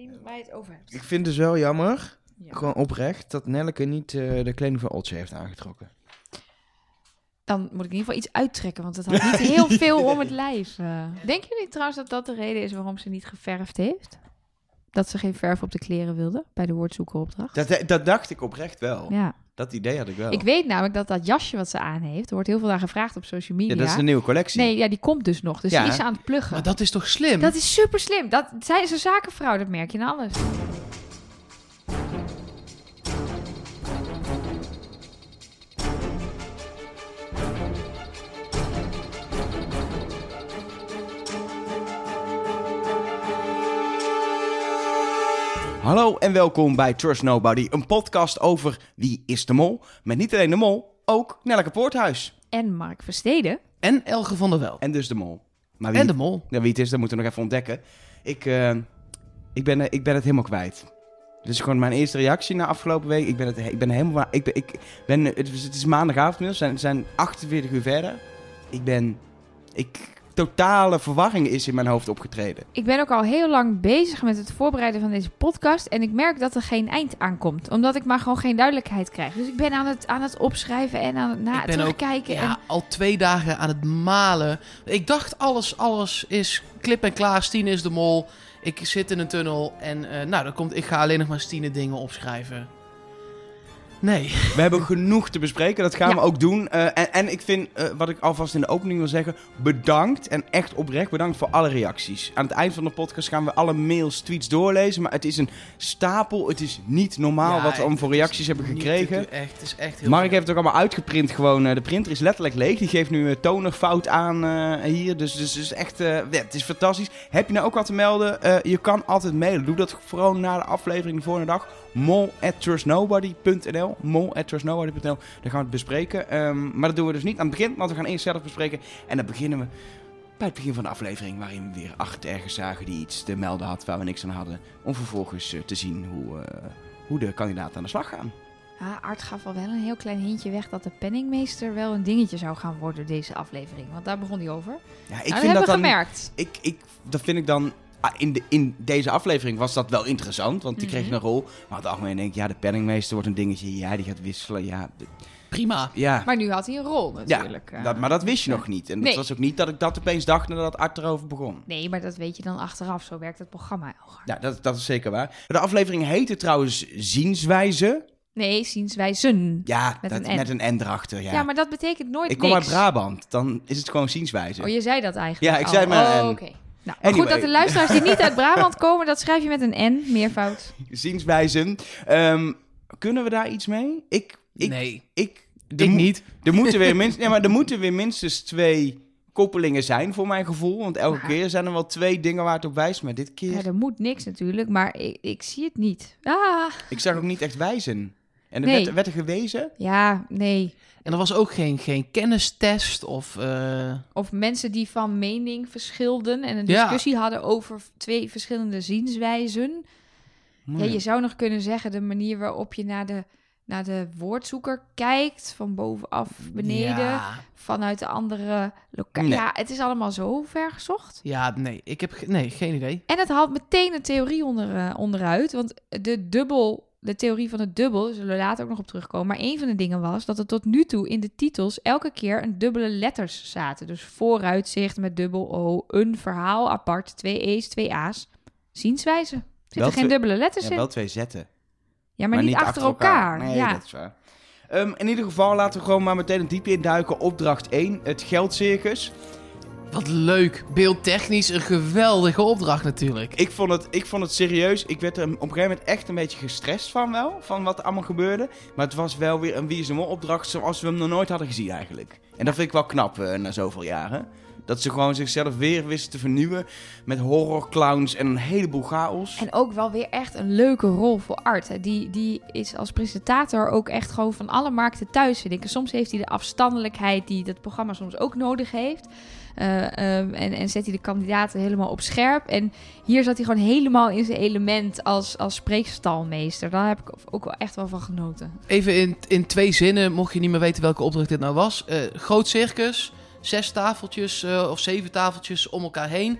je het over hebt. Ik vind dus wel jammer, Ja. gewoon oprecht, dat Nelleke niet eh, de kleding van Otje heeft aangetrokken. Dan moet ik in ieder geval iets uittrekken, want het had niet heel veel om het lijf. eh. Denken jullie trouwens dat dat de reden is waarom ze niet geverfd heeft? Dat ze geen verf op de kleren wilde bij de woordzoekeropdracht? Dat, dat dacht ik oprecht wel. Ja. Dat idee had ik wel. Ik weet namelijk dat dat jasje wat ze aan heeft, er wordt heel veel naar gevraagd op social media. ja, dat is de nieuwe collectie. Nee, ja, die komt dus nog. Dus Ja. die is ze aan het pluggen. Maar dat is toch slim? Dat is super slim. Dat, zij is een zakenvrouw, dat merk je aan alles. Hallo en welkom bij Trust Nobody, een podcast over wie is de mol. Met niet alleen de mol, ook Nelleke Poorthuis. En Mark Versteden. En Elge van der Wel. En dus de mol. Maar wie, En de mol. ja, wie het is, dat moeten we nog even ontdekken. Ik, eh, ik, ben, eh, ik ben het helemaal kwijt. Dit is gewoon mijn eerste reactie na afgelopen week. Ik ben, het, ik ben helemaal... Ik ben, ik ben, het, is, het is maandagavond inmiddels. Het zijn, zijn 48 uur verder. Ik ben... Ik, totale verwarring is in mijn hoofd opgetreden. Ik ben ook al heel lang bezig met het voorbereiden van deze podcast. En ik merk dat er geen eind aankomt. Omdat ik maar gewoon geen duidelijkheid krijg. Dus ik ben aan het, aan het opschrijven en aan het na, Ik ben ook terugkijken. ja, en, al twee dagen aan het malen. Ik dacht alles, alles is klip en klaar. Stine is de mol. Ik zit in een tunnel en eh, nou, dan komt, ik ga alleen nog maar Stine dingen opschrijven. Nee. We hebben genoeg te bespreken, dat gaan Ja. we ook doen. Eh, en, en ik vind, eh, wat ik alvast in de opening wil zeggen, bedankt en echt oprecht bedankt voor alle reacties. Aan het eind van de podcast gaan we alle mails, tweets doorlezen, maar het is een stapel, het is niet normaal Ja, wat we allemaal voor het is reacties hebben gekregen. Echt, het is echt heel Mark heeft het ook allemaal uitgeprint gewoon. eh, de printer is letterlijk leeg. Die geeft nu een tonerfout aan hier. Dus, dus, dus echt, eh, ja, het is fantastisch. Heb je nou ook wat te melden? Je kan altijd mailen. Doe dat vooral na de aflevering de volgende dag. Mol at trustnobody.nl mol at trustnobody.nl Daar gaan we het bespreken. Ehm, maar dat doen we dus niet aan het begin, want we gaan eerst zelf bespreken. En dan beginnen we bij het begin van de aflevering... waarin we weer acht ergens zagen die iets te melden had... waar we niks aan hadden. Om vervolgens eh, te zien hoe, eh, hoe de kandidaten aan de slag gaan. Ah, Art gaf al wel een heel klein hintje weg dat de penningmeester wel een dingetje zou gaan worden deze aflevering. Want daar begon hij over. Ja, ik nou, dat vind hebben dat we dan... gemerkt. ik, ik, dat vind ik dan. Ah, In, de, in deze aflevering was dat wel interessant, want die kreeg Mhm. een rol. Maar op het algemeen denk ik, ja, de penningmeester wordt een dingetje. Ja, die gaat wisselen. Ja, Prima. ja, Maar nu had hij een rol natuurlijk. eh. dat, maar dat wist je nog niet. En dat Nee. was ook niet dat ik dat opeens dacht nadat Art erover begon. Nee, maar dat weet je dan achteraf. Zo werkt het programma, Elgar. Ja, dat, dat is zeker waar. De aflevering heette trouwens Zienswijze. Nee, zienswijzen. Ja, Met dat, een N. met een N erachter. Ja. Ja. maar dat betekent nooit ik kom niks. uit Brabant, dan is het gewoon zienswijze. Oh, je zei dat eigenlijk Ja, ik al. zei maar Oh, oké. Nou, maar Anyway. goed dat de luisteraars die niet uit Brabant komen, dat schrijf je met een N, meervoud. Zienswijzen. Ehm, kunnen we daar iets mee? Ik, ik, nee, ik, er ik niet. Er moeten, weer minst, ja, maar er moeten weer minstens twee koppelingen zijn, voor mijn gevoel. Want elke Maar- keer zijn er wel twee dingen waar het op wijst. Maar dit keer... Ja, er moet niks natuurlijk, maar ik, ik zie het niet. Ah, Ik zag ook niet echt wijzen. En er Nee. werd, werd er gewezen. ja, nee. En er was ook geen, geen kennistest of... eh, Of mensen die van mening verschilden en een Ja. discussie hadden over twee verschillende zienswijzen. Ja, je zou nog kunnen zeggen de manier waarop je naar de, naar de woordzoeker kijkt, van bovenaf beneden, Ja, vanuit de andere locatie. Nee. Ja, het is allemaal zo ver gezocht. ja, nee. Ik heb nee, geen idee. En het haalt meteen een theorie onder, eh, onderuit. Want de dubbel, de theorie van het dubbel, zullen we later ook nog op terugkomen. Maar een van de dingen was dat er tot nu toe in de titels elke keer een dubbele letters zaten. Dus vooruitzicht met dubbel O, een verhaal apart, twee E's, twee A's. Zienswijze. Er Wel zitten geen twee- dubbele letters Ja, in. wel twee zetten. ja, maar, niet, achter elkaar. Nee, ja. dat is waar. Ehm, in ieder geval laten we gewoon maar meteen een diepje induiken. Opdracht 1, het geldcircus. Wat leuk. Beeldtechnisch een geweldige opdracht natuurlijk. Ik vond, het, ik vond het serieus. Ik werd er op een gegeven moment echt een beetje gestrest van wel. Van wat er allemaal gebeurde. Maar het was wel weer een Wie is de Mol opdracht zoals we hem nog nooit hadden gezien eigenlijk. En dat vind ik wel knap eh, na zoveel jaren. Dat ze gewoon zichzelf weer wisten te vernieuwen. Met horrorclowns en een heleboel chaos. En ook wel weer echt een leuke rol voor Art. Hè. Die, die is als presentator ook echt gewoon van alle markten thuis, vind ik. En soms heeft hij de afstandelijkheid die dat programma soms ook nodig heeft. Eh, ehm, en, en zet hij de kandidaten helemaal op scherp. En hier zat hij gewoon helemaal in zijn element als, als spreekstalmeester. Daar heb ik ook wel echt wel van genoten. Even in, in twee zinnen, mocht je niet meer weten welke opdracht dit nou was. Eh, groot circus, zes tafeltjes eh, of zeven tafeltjes om elkaar heen.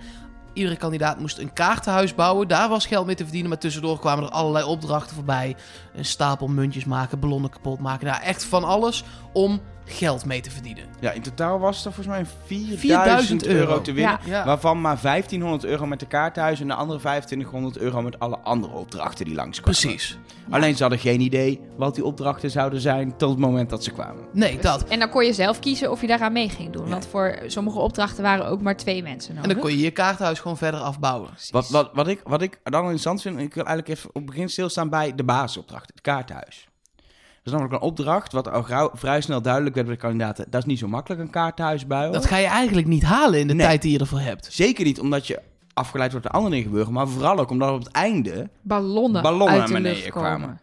iedere kandidaat moest een kaartenhuis bouwen. Daar was geld mee te verdienen. Maar tussendoor kwamen er allerlei opdrachten voorbij. Een stapel muntjes maken, ballonnen kapot maken. Nou, echt van alles om geld mee te verdienen. Ja, in totaal was er volgens mij 4000 4000 euro euro te winnen. Ja. Waarvan maar 1500 euro met de kaarthuis en de andere 2500 euro met alle andere opdrachten die langskwamen. Precies. Alleen ze hadden geen idee wat die opdrachten zouden zijn tot het moment dat ze kwamen. Nee, dat. En dan kon je zelf kiezen of je daaraan mee ging doen. Ja. Want voor sommige opdrachten waren ook maar twee mensen nodig. En dan kon je je kaartenhuis gewoon verder afbouwen. Precies. Wat, wat, wat, ik, wat ik dan interessant vind, ik wil eigenlijk even op het begin stilstaan bij de basisopdracht, het kaarthuis. Dat is namelijk een opdracht wat al gauw, vrij snel duidelijk werd bij de kandidaten. Dat is niet zo makkelijk een kaarthuis bouwen. Dat ga je eigenlijk niet halen in de Nee. tijd die je ervoor hebt. Zeker niet omdat je afgeleid wordt door andere dingen gebeuren, maar vooral ook omdat op het einde ballonnen, ballonnen uit naar de beneden lucht kwamen.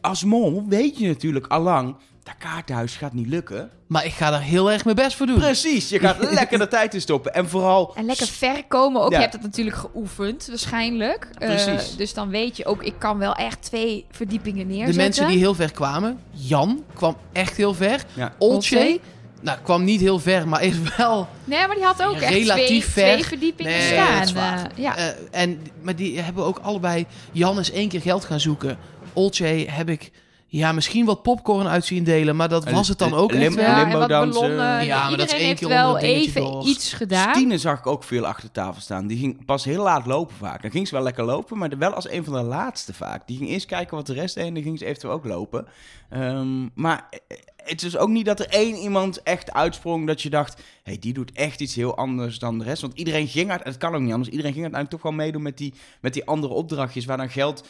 als mol weet je natuurlijk allang, dat kaarthuis gaat niet lukken. Maar ik ga er heel erg mijn best voor doen. Precies, je gaat lekker de tijd in stoppen. En vooral, En lekker ver komen ook. Ja. Je hebt het natuurlijk geoefend, waarschijnlijk. Eh, dus dan weet je ook, ik kan wel echt twee verdiepingen De neerzetten. mensen die heel ver kwamen. Jan kwam echt heel ver. ja, Olcay? nou, kwam niet heel ver, maar is wel... Nee, maar die had ook echt Relatief twee, ver. twee verdiepingen Nee, staan. dat is waar. Eh, ja. eh, en, maar die hebben ook allebei... Jan is één keer geld gaan zoeken. Olcay heb ik... Ja, misschien wat popcorn uit zien delen, maar dat was het dan ook lim- echt wel. ja, en limbo wat dansen. Ja, maar dat is Iedereen één heeft keer wel even door. iets gedaan. Stine zag ik ook veel achter de tafel staan. Die ging pas heel laat lopen vaak. Dan ging ze wel lekker lopen, maar wel als een van de laatste vaak. Die ging eerst kijken wat de rest deed en dan ging ze eventueel ook lopen. Ehm, maar eh, het is ook niet dat er één iemand echt uitsprong dat je dacht... hey, die doet echt iets heel anders dan de rest. Want iedereen ging uit, het kan ook niet anders, iedereen ging uiteindelijk toch wel meedoen met die, met die andere opdrachtjes... waar dan geld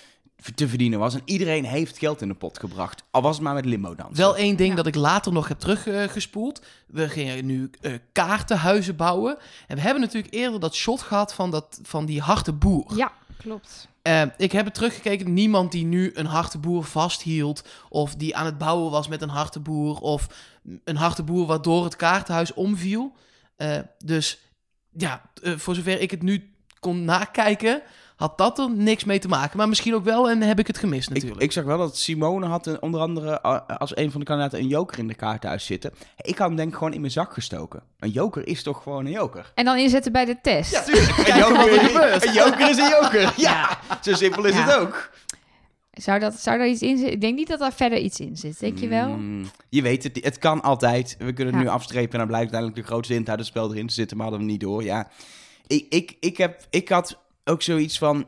te verdienen was. En iedereen heeft geld in de pot gebracht. Al was het maar met limbo dansen. Wel één ding Ja. dat ik later nog heb teruggespoeld. we gingen nu eh, kaartenhuizen bouwen. En we hebben natuurlijk eerder dat shot gehad van, dat, van die harte boer. Ja, klopt. Eh, ik heb het teruggekeken. Niemand die nu een harte boer vasthield. Of die aan het bouwen was met een harte boer. Of een harte boer waardoor het kaartenhuis omviel. Eh, dus ja, voor zover ik het nu kon nakijken, had dat er niks mee te maken. Maar misschien ook wel en heb ik het gemist Ik, natuurlijk. ik zag wel dat Simone had een- onder andere uh, als een van de kandidaten een joker in de kaarthuis zitten. Ik had hem denk ik gewoon in mijn zak gestoken. Een joker is toch gewoon een joker? En dan inzetten bij de test. Een Kijken wat er gebeurt. een joker is een joker. Ja, zo simpel is Ja. het ook. Zou, dat, zou daar iets in zitten? Ik denk niet dat daar verder iets in zit. Denk je wel? Mm, je weet het, het kan altijd. We kunnen het Ja. nu afstrepen en dan blijkt uiteindelijk de grootste hint uit het spel erin te zitten, maar hadden we niet door. Ja, ik, ik, ik, heb, ik had ook zoiets van,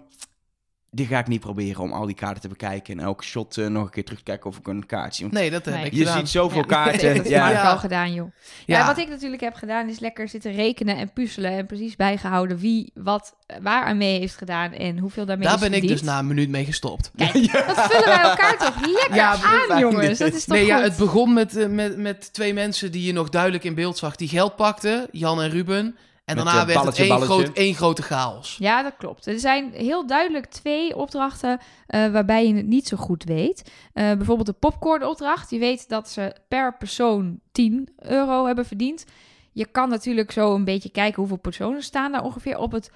dit ga ik niet proberen om al die kaarten te bekijken en elke shot eh, nog een keer terug te kijken of ik een kaart zie. Want Nee, dat heb Nee. ik je gedaan. ziet zoveel Ja. kaarten. Dat ja. heb ik Ja. al gedaan, joh. Ja. Ja. wat ik natuurlijk heb gedaan is lekker zitten rekenen en puzzelen. En precies bijgehouden wie wat waar aan mee heeft gedaan en hoeveel daarmee Daar is ben ik dus na een minuut mee gestopt. Kijk, dat vullen wij elkaar toch lekker Ja, aan, jongens. Dat is toch Nee, ja, goed? het begon met, eh, met, met twee mensen die je nog duidelijk in beeld zag. Die geld pakten, Jan en Ruben. En Met, daarna werd balletje, het één, balletje. groot, één grote chaos. Ja, dat klopt. Er zijn heel duidelijk twee opdrachten eh, waarbij je het niet zo goed weet. Eh, bijvoorbeeld de popcornopdracht. Je weet dat ze per persoon 10 euro hebben verdiend. Je kan natuurlijk zo een beetje kijken hoeveel personen staan daar ongeveer. Op het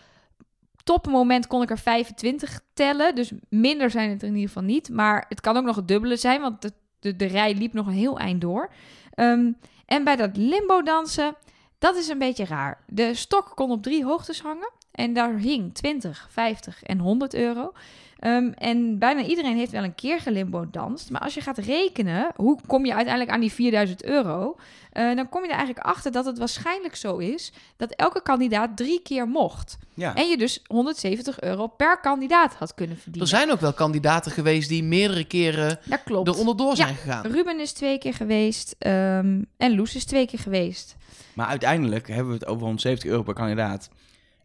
topmoment kon ik er 25 tellen. Dus minder zijn het er in ieder geval niet. Maar het kan ook nog het dubbele zijn, want de, de, de rij liep nog een heel eind door. Ehm, en bij dat limbo dansen, dat is een beetje raar. De stok kon op drie hoogtes hangen. En daar hing 20, 50 en 100 euro. Ehm, en bijna iedereen heeft wel een keer gelimbo danst. Maar als je gaat rekenen, hoe kom je uiteindelijk aan die 4000 euro? Eh, dan kom je er eigenlijk achter dat het waarschijnlijk zo is dat elke kandidaat drie keer mocht. Ja. En je dus 170 euro per kandidaat had kunnen Er verdienen. zijn ook wel kandidaten geweest die meerdere keren er onderdoor Ja. zijn gegaan. Ruben is twee keer geweest ehm, en Loes is twee keer geweest. Maar uiteindelijk hebben we het over 170 euro per kandidaat.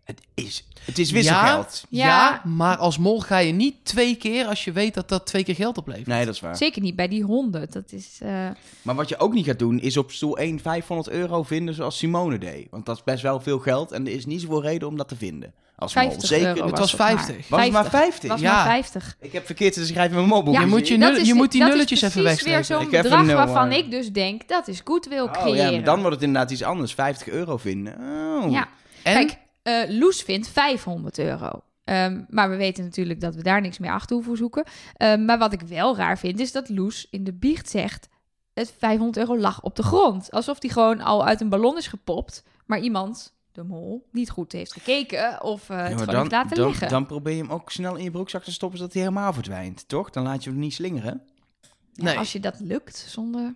Het is, het is wisselgeld. Ja. Ja. maar als mol ga je niet twee keer als je weet dat dat twee keer geld oplevert. Nee, dat is waar. Zeker niet bij die 100. Dat is. eh, Maar wat je ook niet gaat doen, is op stoel 1 500 euro vinden zoals Simone deed. Want dat is best wel veel geld en er is niet zoveel reden om dat te vinden. Als mol. 50 Zeker. euro het was het maar. 50. Was het maar 50? was Ja. maar 50. Ik heb verkeerd te schrijven met mijn mobiel. Ja, je moet, je Dat nul- is- je moet die dat nulletjes is even precies weer wegstrepen. zo'n Ik heb bedrag een nul, waarvan ik dus denk dat is goed wil Oh, creëren. ja, maar dan wordt het inderdaad iets anders. 50 euro vinden. Oh. Ja. En Kijk, eh, Loes vindt 500 euro. Ehm, maar we weten natuurlijk dat we daar niks meer achter hoeven zoeken. Ehm, maar wat ik wel raar vind, is dat Loes in de biecht zegt... het 500 euro lag op de grond. Alsof die gewoon al uit een ballon is gepopt... maar iemand de mol niet goed heeft gekeken of eh, het Ja, gewoon heeft laten dan, liggen. dan probeer je hem ook snel in je broekzak te stoppen, zodat hij helemaal verdwijnt, toch? Dan laat je hem niet slingeren. Ja, Nee. Als je dat lukt zonder.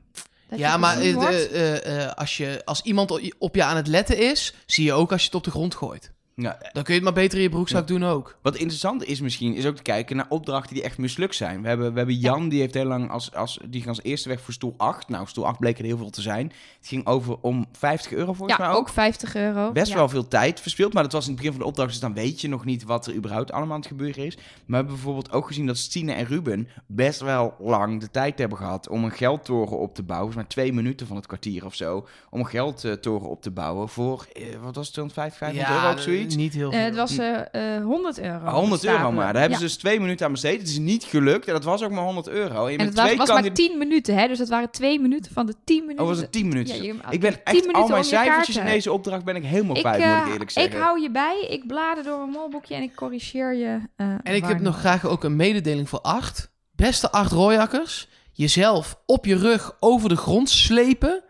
Dat Ja, maar eh, eh, eh, als, je, als iemand op je aan het letten is, zie je ook als je het op de grond gooit. Ja, Dan kun je het maar beter in je broekzak doen ook. Wat interessant is misschien, is ook te kijken naar opdrachten die echt mislukt zijn. We hebben, we hebben Jan, die heeft heel lang als, als, die ging als eerste weg voor stoel 8. Nou, stoel 8 bleek er heel veel te zijn. Het ging over om 50 euro volgens ja, mij ook ook. 50 euro. Best Ja. wel veel tijd verspild, maar dat was in het begin van de opdracht, dus dan weet je nog niet wat er überhaupt allemaal aan het gebeuren is. Maar we hebben bijvoorbeeld ook gezien dat Stine en Ruben best wel lang de tijd hebben gehad om een geldtoren op te bouwen. Volgens mij twee minuten van het kwartier of zo. Om een geldtoren op te bouwen voor, eh, wat was het, 250, 500 euro of zoiets? Niet heel Eh, veel. het was eh, eh, 100 euro. 100 euro stapelen. maar. Daar hebben Ja. ze dus twee minuten aan besteed. Het is niet gelukt en dat was ook maar 100 euro. En, je En met het was, maar kandida- 10 minuten, hè? Dus het waren twee minuten van de 10 minuten. Oh, was het 10 minuten? Ja, je- ik ben 10 echt al mijn je cijfertjes in deze opdracht ben ik helemaal ik, kwijt, eh, moet ik eerlijk zeggen. ik hou je bij, ik blader door mijn molboekje en ik corrigeer je. eh, En ik heb nog graag ook een mededeling voor acht. Beste acht rooiakkers, jezelf op je rug over de grond slepen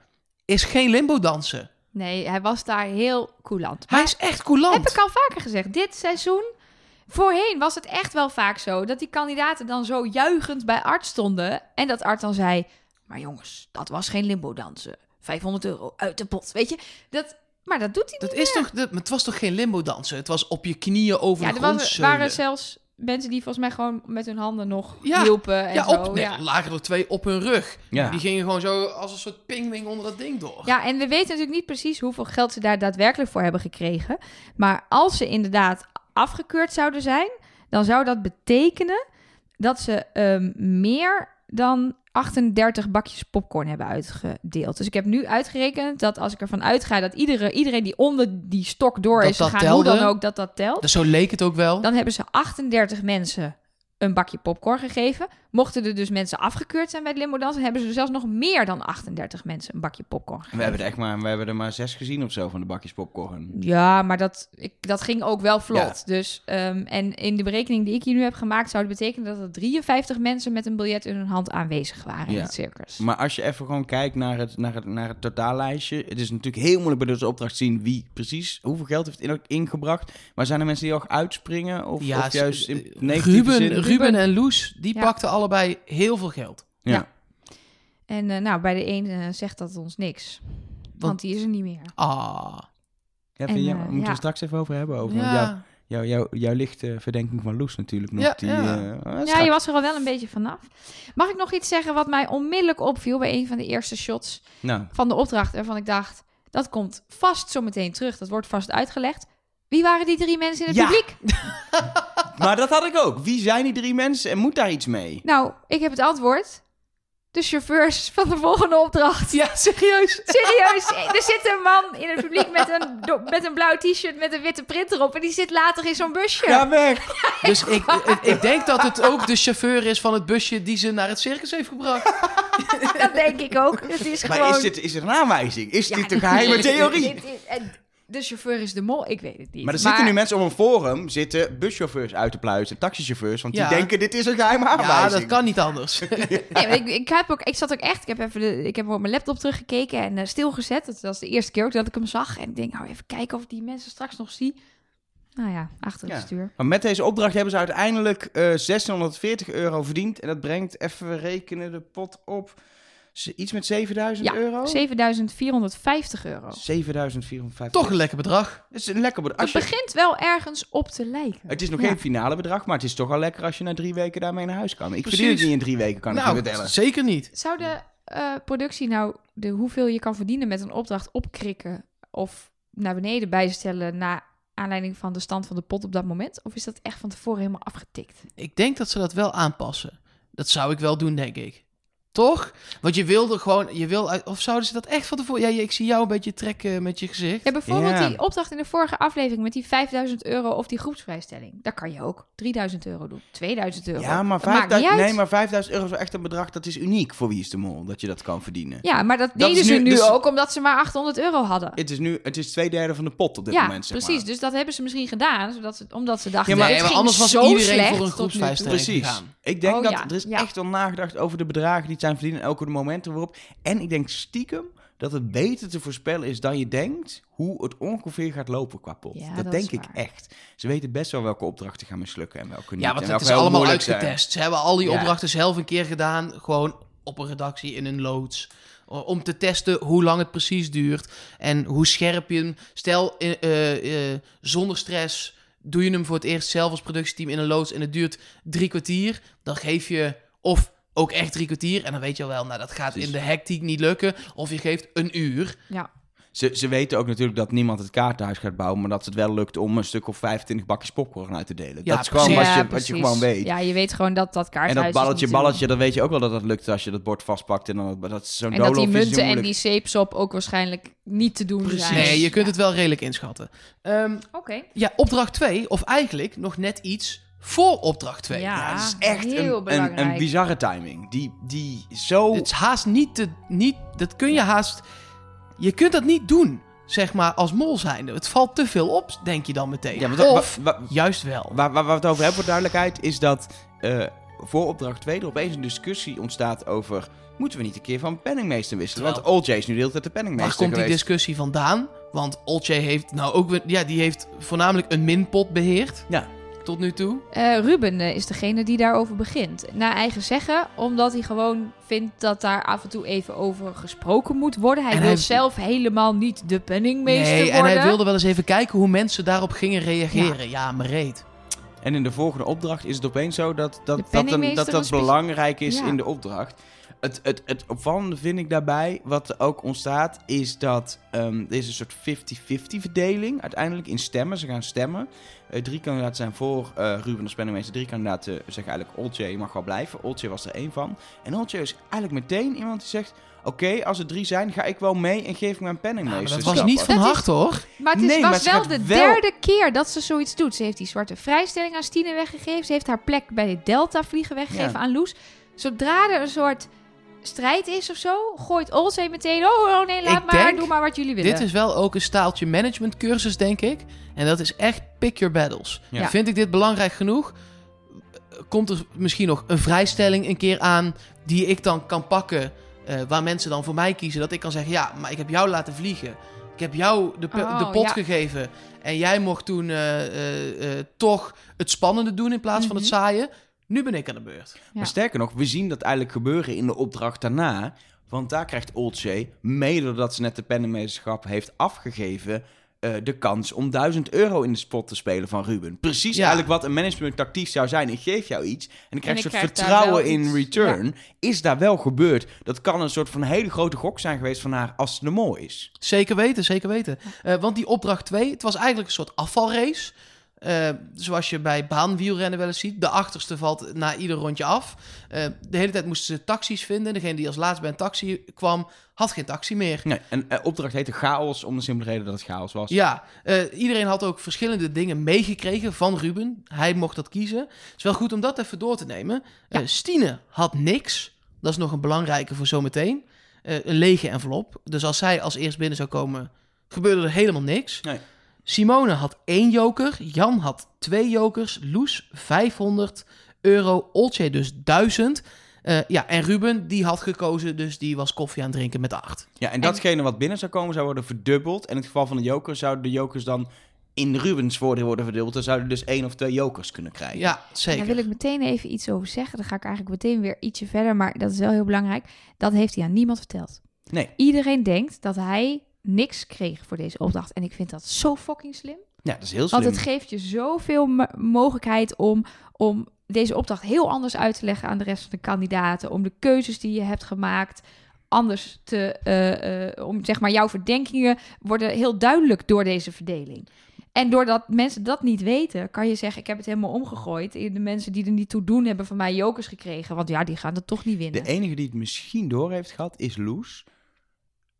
is geen limbo dansen. Nee, hij was daar heel coulant. Hij is echt coulant. Heb ik al vaker gezegd. Dit seizoen, voorheen was het echt wel vaak zo... dat die kandidaten dan zo juichend bij Art stonden... en dat Art dan zei... maar jongens, dat was geen limbo dansen. 500 euro uit de pot, weet je? Dat, maar dat doet hij Dat niet is toch, dat, maar het was toch geen limbo dansen? Het was op je knieën over Ja, de er grond was, zeulen. waren zelfs mensen die volgens mij gewoon met hun handen nog Ja, hielpen en Ja, zo. op, nee, ja. er lagen er twee op hun rug. Ja. Die gingen gewoon zo als een soort pingwing onder dat ding door. ja, en we weten natuurlijk niet precies hoeveel geld ze daar daadwerkelijk voor hebben gekregen. Maar als ze inderdaad afgekeurd zouden zijn, dan zou dat betekenen dat ze ehm, meer dan 38 bakjes popcorn hebben uitgedeeld. Dus ik heb nu uitgerekend dat als ik ervan uitga dat iedere, iedereen die onder die stok door Dat is dat gegaan, hoe dan ook, dat dat telt. Dus zo leek het ook wel. Dan hebben ze 38 mensen een bakje popcorn gegeven. Mochten er dus mensen afgekeurd zijn bij het limbo dansen, hebben ze er zelfs nog meer dan 38 mensen een bakje popcorn gegeven. We hebben, er echt maar, we hebben er maar zes gezien of zo van de bakjes popcorn. Ja, maar dat, ik, dat ging ook wel vlot. Dus, ehm, en in de berekening die ik hier nu heb gemaakt, zou het betekenen dat er 53 mensen met een biljet in hun hand aanwezig waren in Ja. het circus. Maar als je even gewoon kijkt naar het, naar het, naar het totaallijstje. Het is natuurlijk heel moeilijk bij deze opdracht te zien wie precies hoeveel geld heeft in, ingebracht. Maar zijn er mensen die ook uitspringen? Of, Ja, of juist in s- negatieve Ruben, zin? Ruben en Loes, die Ja. pakten allebei heel veel geld. Ja. Ja. En eh, nou, bij de een eh, zegt dat ons niks. Want die is er niet meer. Ah. Ja, En, je- eh, moeten ja. we straks even over hebben. Over jouw, Ja. jouw, jouw, jouw lichte verdenking van Loes natuurlijk nog. Ja, die, ja. je was er al wel een beetje vanaf. Mag ik nog iets zeggen wat mij onmiddellijk opviel bij een van de eerste shots Nou, van de opdracht? Waarvan ik dacht, dat komt vast zo meteen terug. Dat wordt vast uitgelegd. Wie waren die drie mensen in het Ja. publiek? maar dat had ik ook. Wie zijn die drie mensen en moet daar iets mee? Nou, ik heb het antwoord. De chauffeurs van de volgende opdracht. Ja, serieus. Serieus, er zit een man in het publiek met een, met een blauw t-shirt met een witte print erop. En die zit later in zo'n busje. Ga weg! Dus ik, ik, ik denk dat het ook de chauffeur is van het busje die ze naar het circus heeft gebracht. Dat denk ik ook. Het is Maar gewoon... is dit, is dit een aanwijzing? Is Ja, dit een geheime theorie? dit de chauffeur is de mol, ik weet het niet. Maar er zitten nu mensen op een forum, zitten buschauffeurs uit te pluizen, taxichauffeurs, want Ja. die denken dit is een geheime aanwijzing. Ja, dat kan niet anders. Nee, ik, ik, heb ook, ik zat ook echt, ik heb even de, ik heb op mijn laptop teruggekeken en eh, stilgezet. Dat was de eerste keer ook dat ik hem zag. En ik denk, nou even kijken of ik die mensen straks nog zie. Nou ja, achter het Ja. stuur. Maar met deze opdracht hebben ze uiteindelijk eh 1640 euro verdiend. En dat brengt, even rekenen, de pot op iets met 7000 Ja, euro? 7450 euro. 7450 Toch een lekker bedrag. Dat is een lekker bedrag. Het je- begint wel ergens op te lijken. Het is nog Ja. geen finale bedrag, maar het is toch al lekker als je na drie weken daarmee naar huis kan. Ik Precies. verdien het niet in drie weken, kan ik nou, je vertellen. zeker niet. Zou de eh, productie nou de hoeveel je kan verdienen met een opdracht opkrikken of naar beneden bijstellen naar aanleiding van de stand van de pot op dat moment? Of is dat echt van tevoren helemaal afgetikt? Ik denk dat ze dat wel aanpassen. Dat zou ik wel doen, denk ik. Toch? Want je wilde gewoon, je wil of zouden ze dat echt van tevoren? Ja, ik zie jou een beetje trekken met je gezicht. Ja, bijvoorbeeld Ja. die opdracht in de vorige aflevering met die 5000 euro of die groepsvrijstelling. Daar kan je ook 3000 euro doen, 2000 euro. Ja, maar, Dat maakt niet 5000, uit. nee, maar 5000 euro is wel echt een bedrag dat is uniek voor Wie is de Mol, dat je dat kan verdienen. Ja, maar dat, Dat deden ze nu- nu dus- ook omdat ze maar 800 euro hadden. Het is nu, het is twee derde van de pot op dit ja, moment, zeg precies. maar. Dus dat hebben ze misschien gedaan, zodat ze, omdat ze dachten, Ja, maar- nee, anders was zo iedereen voor een groepsvrijstelling. Precies. gegaan. Ik denk Oh, dat ja, er is ja. echt wel nagedacht over de bedragen die het zijn verdienen en elke de momenten waarop. En ik denk stiekem dat het beter te voorspellen is dan je denkt hoe het ongeveer gaat lopen qua pot. Ja, dat, dat denk ik echt. Ze weten best wel welke opdrachten gaan mislukken en welke niet. Ja, want en het is allemaal moeilijk zijn. uitgetest. Ze hebben al die Ja. opdrachten zelf een keer gedaan. Gewoon op een redactie in een loods. Om te testen hoe lang het precies duurt. En hoe scherp je hem... Stel, eh, eh, eh, zonder stress doe je hem voor het eerst zelf als productieteam in een loods... en het duurt drie kwartier. Dan geef je... Of ook echt drie kwartier. En dan weet je wel, nou dat gaat in de hectiek niet lukken. Of je geeft een uur. Ja. Ze, ze weten ook natuurlijk dat niemand het kaartenhuis gaat bouwen, maar dat het wel lukt om een stuk of 25 bakjes popcorn uit te delen. Ja, dat is gewoon precies. wat je, Ja, wat je gewoon weet. Ja, je weet gewoon dat dat en kaarthuis dat balletje, balletje, dat weet je ook wel dat dat lukt als je dat bord vastpakt. En dan, dat is zo'n doen. En dat die munten en die zeepsop ook waarschijnlijk niet te doen Precies. zijn. Nee, je kunt Ja. het wel redelijk inschatten. Ehm, Oké. ja, opdracht 2, of eigenlijk nog net iets voor opdracht 2. Ja, Ja, het is echt heel een, een, belangrijk. een bizarre timing. Die, die zo... Het is haast niet te... Niet, dat kun je haast... Je kunt dat niet doen, zeg maar, als mol zijnde. Het valt te veel op, denk je dan meteen. Ja, want- of wa- wa- juist wel. Waar, waar we het over hebben voor duidelijkheid is dat eh, voor opdracht 2 er opeens een discussie ontstaat over... Moeten we niet een keer van penningmeester wisselen? Terwijl- Want OJ is nu de hele tijd de Waar penningmeester komt die discussie vandaan? Want Olcay heeft nou ook... Ja, die heeft voornamelijk een minpot beheerd. Ja. Tot nu toe. Eh, Ruben eh, is degene die daarover begint. Naar eigen zeggen, omdat hij gewoon vindt dat daar af en toe even over gesproken moet worden. Hij En wil hij- zelf helemaal niet de penningmeester Nee, en hij wilde wel eens even kijken hoe mensen daarop gingen reageren. Ja, maar reet. En in de volgende opdracht is het opeens zo dat dat, dat, een, dat, dat belangrijk is Ja. in de opdracht. Het, het, het opvallende vind ik daarbij, wat er ook ontstaat, is dat ehm er is een soort 50-50 verdeling uiteindelijk in stemmen. Ze gaan stemmen. Eh, drie kandidaten zijn voor eh, Ruben als penningmeester. Drie kandidaten zeggen eigenlijk Oltje, je mag wel blijven. Oltje was er één van. En Oltje is eigenlijk meteen iemand die zegt... Oké, als er drie zijn, ga ik wel mee en geef ik mijn Ja, maar penningmeester. dat was niet van harte, hoor. Maar het is, Nee, was wel de wel- derde keer dat ze zoiets doet. Ze heeft die zwarte vrijstelling aan Stine weggegeven. Ze heeft haar plek bij de Delta vliegen weggegeven Ja. aan Loes. Zodra er een soort strijd is of zo, gooit Olzee meteen... Oh, oh nee, laat Ik maar, denk, doe maar wat jullie willen. Dit is wel ook een staaltje management cursus, denk ik. En dat is echt pick your battles. Ja. Vind ik dit belangrijk genoeg? Komt er misschien nog een vrijstelling een keer aan die ik dan kan pakken, eh, waar mensen dan voor mij kiezen, dat ik kan zeggen, ja, maar ik heb jou laten vliegen. Ik heb jou de, pe- Oh, de pot ja. gegeven en jij mocht toen eh, eh, toch het spannende doen in plaats van het Mhm. Nu ben ik aan de beurt. Ja. Maar sterker nog, we zien dat eigenlijk gebeuren in de opdracht daarna. Want daar krijgt Olcay, mede doordat ze net de penningmeesterschap heeft afgegeven... eh, de kans om 1000 euro in de spot te spelen van Ruben. Precies Ja. eigenlijk wat een managementtactiek zou zijn. Ik geef jou iets en ik krijg ik een soort vertrouwen in iets. return. Is daar wel gebeurd. Dat kan een soort van hele grote gok zijn geweest van haar als ze de mol is. Zeker weten, zeker weten. Eh, want die opdracht 2, het was eigenlijk een soort afvalrace. Eh, zoals je bij baanwielrennen wel eens ziet. De achterste valt na ieder rondje af. Eh, de hele tijd moesten ze taxis vinden. Degene die als laatst bij een taxi kwam, had geen taxi meer. Nee, en eh, opdracht heette chaos om de simpele reden dat het chaos was. Ja, iedereen had ook verschillende dingen meegekregen van Ruben. Hij mocht dat kiezen. Het is wel goed om dat even door te nemen. Stine had niks. Dat is nog een belangrijke voor zometeen. Een lege envelop. Dus als zij als eerst binnen zou komen, gebeurde er helemaal niks. Nee. Simone had één joker. Jan had twee jokers. Loes 500 euro. Olcay dus 1000. Eh, ja, en Ruben, die had gekozen, dus die was koffie aan het drinken met 8. Ja, en datgene wat binnen zou komen zou worden verdubbeld. En in het geval van de jokers zouden de jokers dan in Rubens voordeel worden verdubbeld. Dan zouden dus één of twee jokers kunnen krijgen. Ja, Daar zeker. wil ik meteen even iets over zeggen. Dan ga ik eigenlijk meteen weer ietsje verder, maar dat is wel heel belangrijk. Dat heeft hij aan niemand verteld. Nee. Iedereen denkt dat hij niks kreeg voor deze opdracht. En ik vind dat zo fucking slim. Ja, dat is heel slim. Want het geeft je zoveel mo- mogelijkheid om, om deze opdracht heel anders uit te leggen aan de rest van de kandidaten. Om de keuzes die je hebt gemaakt anders te... eh, om zeg maar jouw verdenkingen worden heel duidelijk door deze verdeling. En doordat mensen dat niet weten, kan je zeggen: Ik heb het helemaal omgegooid. De mensen die er niet toe doen, hebben van mij jokers gekregen. Want ja, die gaan het toch niet winnen. De enige die het misschien door heeft gehad is Loes.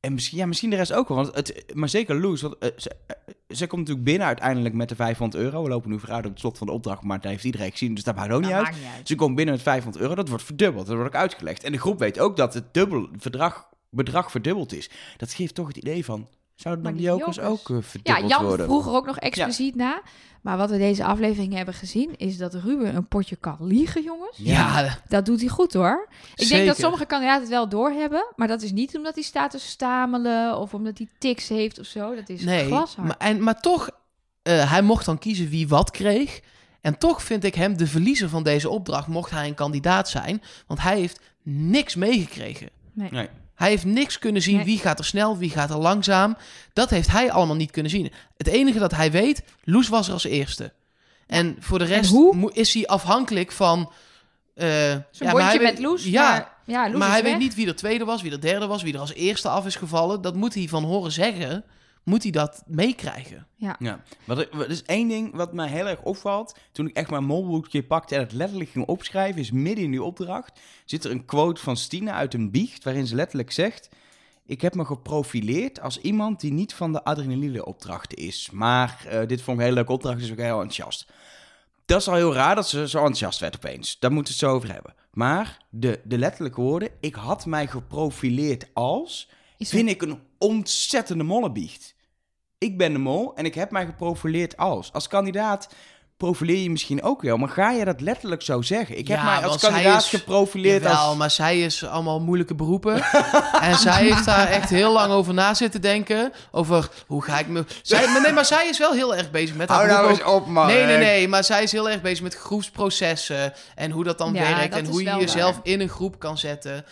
En misschien, ja, misschien de rest ook wel. Want het, maar zeker Loes. Want, eh, ze, eh, ze komt natuurlijk binnen uiteindelijk met de 500 euro. We lopen nu vooruit op het slot van de opdracht. Maar dat heeft iedereen gezien. Dus dat maakt ook niet uit. niet uit. Ze komt binnen met 500 euro. Dat wordt verdubbeld. Dat wordt ook uitgelegd. En de groep weet ook dat het dubbel verdrag, bedrag verdubbeld is. Dat geeft toch het idee van... Zouden dan die jokers jokers- ook Ja, verdubbeld Jan worden? vroeg er ook nog expliciet na. Maar wat we deze aflevering hebben gezien, is dat Ruben een potje kan liegen, jongens. Ja, Dat doet hij goed hoor. Ik denk dat sommige kandidaten het wel doorhebben, maar dat is niet omdat hij staat te stamelen of omdat hij tics heeft of zo. Dat is Nee, glashard. maar, en, maar toch, eh, hij mocht dan kiezen wie wat kreeg. En toch vind ik hem de verliezer van deze opdracht, mocht hij een kandidaat zijn. Want hij heeft niks meegekregen. Nee. Nee. Hij heeft niks kunnen zien. Nee. Wie gaat er snel, wie gaat er langzaam. Dat heeft hij allemaal niet kunnen zien. Het enige dat hij weet, Loes was er als eerste. En voor de rest is hij afhankelijk van... eh, Zo'n ja, maar bondje hij met weet- Loes. Ja, maar, ja, Loes maar hij weg. weet niet wie er tweede was, wie er derde was, wie er als eerste af is gevallen. Dat moet hij van horen zeggen. Moet hij dat meekrijgen? Ja, wat er, is één ding wat mij heel erg opvalt. Toen ik echt mijn molboekje pakte en het letterlijk ging opschrijven, is midden in die opdracht, zit er een quote van Stine uit een biecht, waarin ze letterlijk zegt... Ik heb me geprofileerd als iemand die niet van de adrenaline-opdrachten is. Maar eh, dit vond ik een hele leuke opdracht, dus ik ben heel enthousiast. Dat is al heel raar dat ze zo enthousiast werd opeens. Daar moeten we het zo over hebben. Maar de, de letterlijke woorden, ik had mij geprofileerd als Is vind ik een ontzettende mollebiecht. Ik ben de mol en ik heb mij geprofileerd als. Als kandidaat profileer je misschien ook wel, maar ga je dat letterlijk zo zeggen? Ik heb Ja, mij als kandidaat is- geprofileerd Jawel, als... maar zij is allemaal moeilijke beroepen. en zij heeft daar echt heel lang over na zitten denken. Over hoe ga ik me... Zij, maar nee, maar zij is wel heel erg bezig met haar Hou nou eens op, man. Nee, nee, nee, maar zij is heel erg bezig met groepsprocessen en hoe dat dan Ja, werkt dat en hoe je jezelf waar. in een groep kan zetten.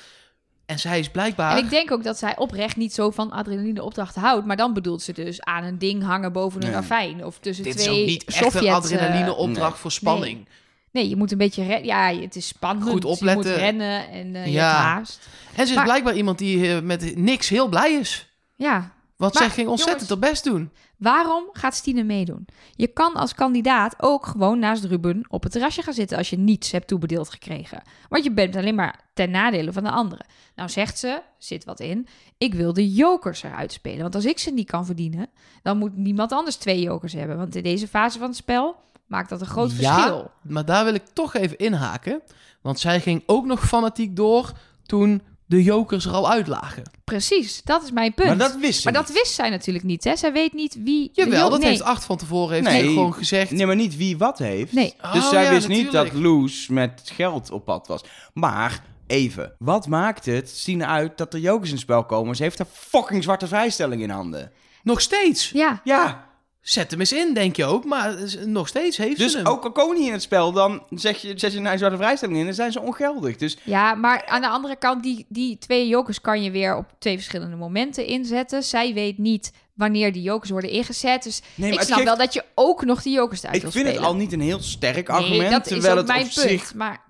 En zij is blijkbaar... En ik denk ook dat zij oprecht niet zo van adrenaline opdrachten houdt. Maar dan bedoelt ze dus aan een ding hangen boven een Nee. ravijn. Of tussen dit is twee ook niet echt Sovjet, een eh, adrenaline opdracht nee. voor spanning. Nee, je moet een beetje rennen. Ja, het is spannend. Goed Je opletten. moet rennen en eh, je Ja. hebt haast. En ze is Maar- blijkbaar iemand die eh, met niks heel blij is. Ja, Want Maar, zij ging ontzettend jongens- haar best doen. Waarom gaat Stine meedoen? Je kan als kandidaat ook gewoon naast Ruben op het terrasje gaan zitten als je niets hebt toebedeeld gekregen. Want je bent alleen maar ten nadele van de anderen. Nou zegt ze, zit wat in, ik wil de jokers eruit spelen. Want als ik ze niet kan verdienen, dan moet niemand anders twee jokers hebben. Want in deze fase van het spel maakt dat een groot Ja, verschil. maar daar wil ik toch even inhaken. Want zij ging ook nog fanatiek door toen de jokers er al uit lagen. Precies, dat is mijn punt. Maar dat wist ze Maar dat wist zij natuurlijk niet, hè? Zij weet niet wie... de Jawel, dat nee. heeft Acht van tevoren heeft Nee. gewoon gezegd. Nee, maar niet wie wat heeft. Nee. Dus Oh, zij ja, wist niet dat. Loes met geld op pad was. Maar, even, wat maakt het Stine uit dat er jokers in het spel komen? Ze heeft een fucking zwarte vrijstelling in handen. Nog steeds. Ja, Ja, Zet hem eens in, denk je ook. Maar nog steeds heeft ze dus hem. ook al komen niet in het spel, dan zeg je, zet je een zwarte vrijstelling in en zijn ze ongeldig. Dus Ja, maar aan de andere kant, die, die twee jokers kan je weer op twee verschillende momenten inzetten. Zij weet niet wanneer die jokers worden ingezet. Dus nee, ik snap wel dat je ook nog die jokers eruit ik vind het al niet een heel sterk Nee, argument, dat is ook het mijn op punt. zich Maar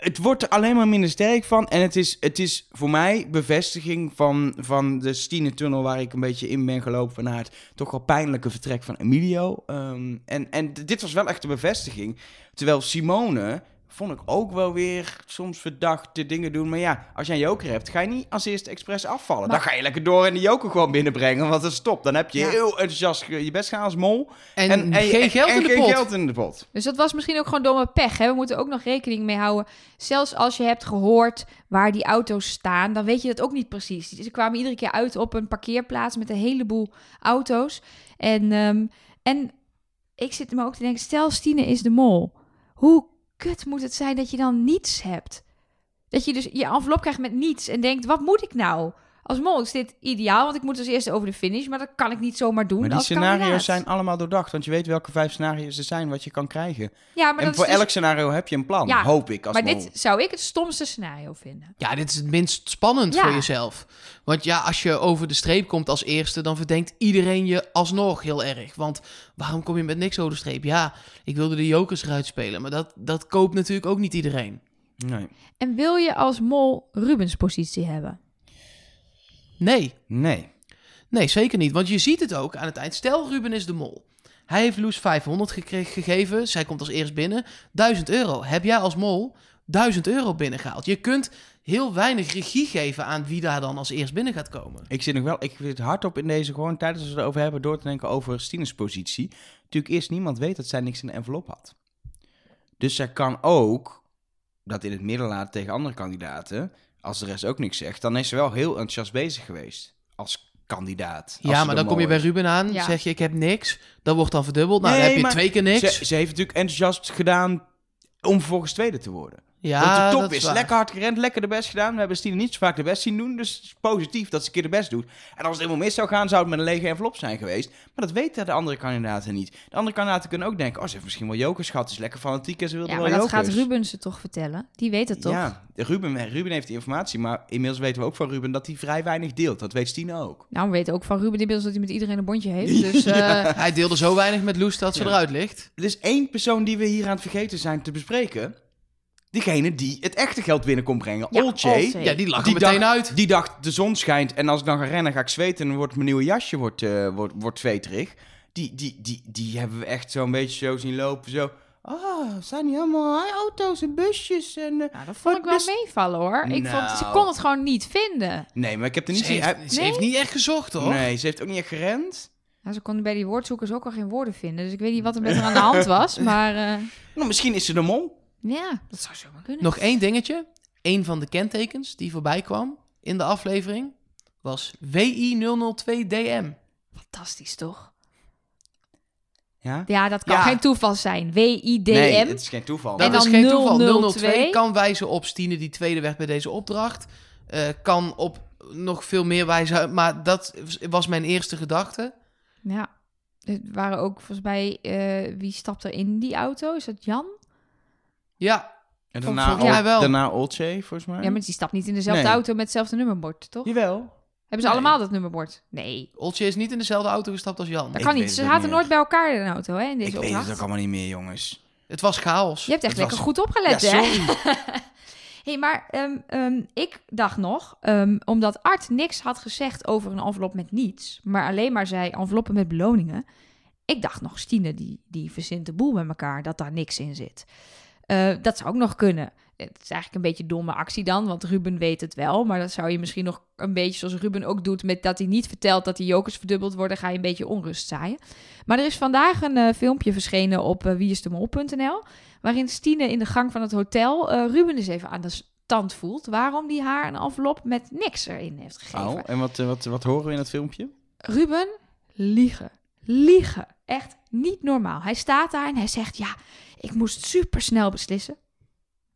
het wordt er alleen maar minder sterk van. En het is, het is voor mij bevestiging van, van de Stine-tunnel waar ik een beetje in ben gelopen. Van het toch wel pijnlijke vertrek van Emilio. Ehm, en, en dit was wel echt een bevestiging. Terwijl Simone vond ik ook wel weer soms verdachte dingen doen. Maar ja, als je een joker hebt, ga je niet als eerste expres afvallen. Maar- Dan ga je lekker door en de joker gewoon binnenbrengen. Want dat stopt. Dan heb je Ja. heel enthousiast je best gaan als mol. en, geen geld en in de geen pot. geld in de pot. Dus dat was misschien ook gewoon domme pech. Hè? We moeten ook nog rekening mee houden. Zelfs als je hebt gehoord waar die auto's staan, dan weet je dat ook niet precies. Ze kwamen iedere keer uit op een parkeerplaats met een heleboel auto's. En, ehm, en ik zit me ook te denken, stel Stine is de mol. Hoe kut moet het zijn dat je dan niets hebt? Dat je dus je envelop krijgt met niets en denkt, wat moet ik nou? Als mol is dit ideaal, want ik moet als eerste over de finish. Maar dat kan ik niet zomaar doen Maar die als scenario's kandidaat. zijn allemaal doordacht. Want je weet welke vijf scenario's er zijn wat je kan krijgen. Ja, maar en voor dus- elk scenario heb je een plan, Ja, hoop ik. Als Maar mol. dit zou ik het stomste scenario vinden. Ja, dit is het minst spannend Ja. voor jezelf. Want ja, als je over de streep komt als eerste, dan verdenkt iedereen je alsnog heel erg. Want waarom kom je met niks over de streep? Ja, ik wilde de jokers eruit spelen, maar dat, dat koopt natuurlijk ook niet iedereen. Nee. En wil je als mol Rubens positie hebben? Nee, Nee. nee, zeker niet. Want je ziet het ook aan het eind. Stel, Ruben is de mol. Hij heeft Loes 500 gekre- gegeven. Zij komt als eerst binnen. 1000 euro. Heb jij als mol 1000 euro binnengehaald? Je kunt heel weinig regie geven aan wie daar dan als eerst binnen gaat komen. Ik zit nog wel, ik zit hardop in deze gewoon tijdens we het erover hebben door te denken over Stines positie. Natuurlijk eerst niemand weet dat zij niks in de envelop had. Dus zij kan ook dat in het midden laten tegen andere kandidaten. Als de rest ook niks zegt, dan is ze wel heel enthousiast bezig geweest. Als kandidaat. Ja, Als maar ze dan kom je bij. Ruben aan, Ja. zeg je ik heb niks. Dat wordt dan verdubbeld. Nou, Nee, dan heb je maar twee keer niks. Ze, ze heeft natuurlijk enthousiast gedaan om vervolgens tweede te worden. Ja, Want de top dat is, waar. lekker hard gerend, lekker de best gedaan. We hebben Stine niet zo vaak de best zien doen, dus het is positief dat ze een keer de best doet. En als het helemaal mis zou gaan, zou het met een lege envelop zijn geweest. Maar dat weten de andere kandidaten niet. De andere kandidaten kunnen ook denken, oh, ze heeft misschien wel jokers gehad, ze is lekker fanatiek en ze wil Ja, wel maar dat gaat Ruben ze toch vertellen? Die weet het toch? Ja, Ruben, Ruben heeft die informatie, maar inmiddels weten we ook van Ruben dat hij vrij weinig deelt. Dat weet Stine ook. Nou, we weten ook van Ruben inmiddels dat hij met iedereen een bondje heeft. Dus eh, Hij deelde zo weinig met Loes dat ze Ja. eruit ligt. Er is één persoon die we hier aan het vergeten zijn te bespreken. Diegene die het echte geld binnen kon brengen. Ja, Olcay. Ja, die lag er meteen dacht, uit. Die dacht, de zon schijnt en als ik dan ga rennen ga ik zweten en wordt mijn nieuwe jasje wordt, eh, wordt, wordt zweterig. Die, die, die, die hebben we echt zo'n beetje zo zien lopen. Zo, ah, zijn die allemaal auto's en busjes en... eh." nou, dat vond ik wel best- meevallen hoor. Ik vond, ze Nou. kon het gewoon niet vinden. Nee, maar ik heb er niet Ze heeft, hij- ze Nee? heeft niet echt gezocht, hoor. Nee, ze heeft ook niet echt gerend. Nou, ze konden bij die woordzoekers ook al geen woorden vinden. Dus ik weet niet wat er met haar aan de hand was. Maar eh, Nou, misschien is ze de mol. Ja, dat zou zomaar kunnen. Nog één dingetje. Eén van de kentekens die voorbij kwam in de aflevering was WI002DM. Fantastisch toch? Ja? Ja, dat kan Ja. geen toeval zijn. W-I-D-M. Nee, het is geen toeval. Dat En is geen toeval. 002 002 kan wijzen op Stine die tweede werd bij deze opdracht. Eh, kan op nog veel meer wijzen. Maar dat was mijn eerste gedachte. Ja. Er waren ook volgens mij... eh, wie stapt er in die auto? Is dat Jan? Ja, En daarna, volgens mij Ol- wel. daarna Olcay, volgens mij. Ja, maar die stapt niet in dezelfde Nee. auto met hetzelfde nummerbord, toch? Jawel. Hebben ze Nee. allemaal dat nummerbord? Nee. Oltje is niet in dezelfde auto gestapt als Jan. Dat kan weet niet. Ze zaten nooit bij elkaar in een auto, hè, in deze Ik weet opdracht. het ook allemaal niet meer, jongens. Het was chaos. Je hebt echt Het lekker was- goed opgelet, ja, hè? sorry. hey, maar ehm, ehm, ik dacht nog, ehm, omdat Art niks had gezegd over een envelop met niets, maar alleen maar zei enveloppen met beloningen. Ik dacht nog, Stine, die, die verzint de boel met elkaar, dat daar niks in zit. Eh, dat zou ook nog kunnen. Het is eigenlijk een beetje een domme actie dan, want Ruben weet het wel. Maar dat zou je misschien nog een beetje zoals Ruben ook doet... met dat hij niet vertelt dat die jokers verdubbeld worden... ga je een beetje onrust zaaien. Maar er is vandaag een eh, filmpje verschenen op uh, wieisdemol.nl... waarin Stine in de gang van het hotel Ruben eens even aan de stand voelt... waarom die haar een envelop met niks erin heeft gegeven. Oh, en wat, wat, wat horen we in het filmpje? Ruben, liegen. Liegen. Echt niet normaal. Hij staat daar en hij zegt: Ja, ik moest super snel beslissen.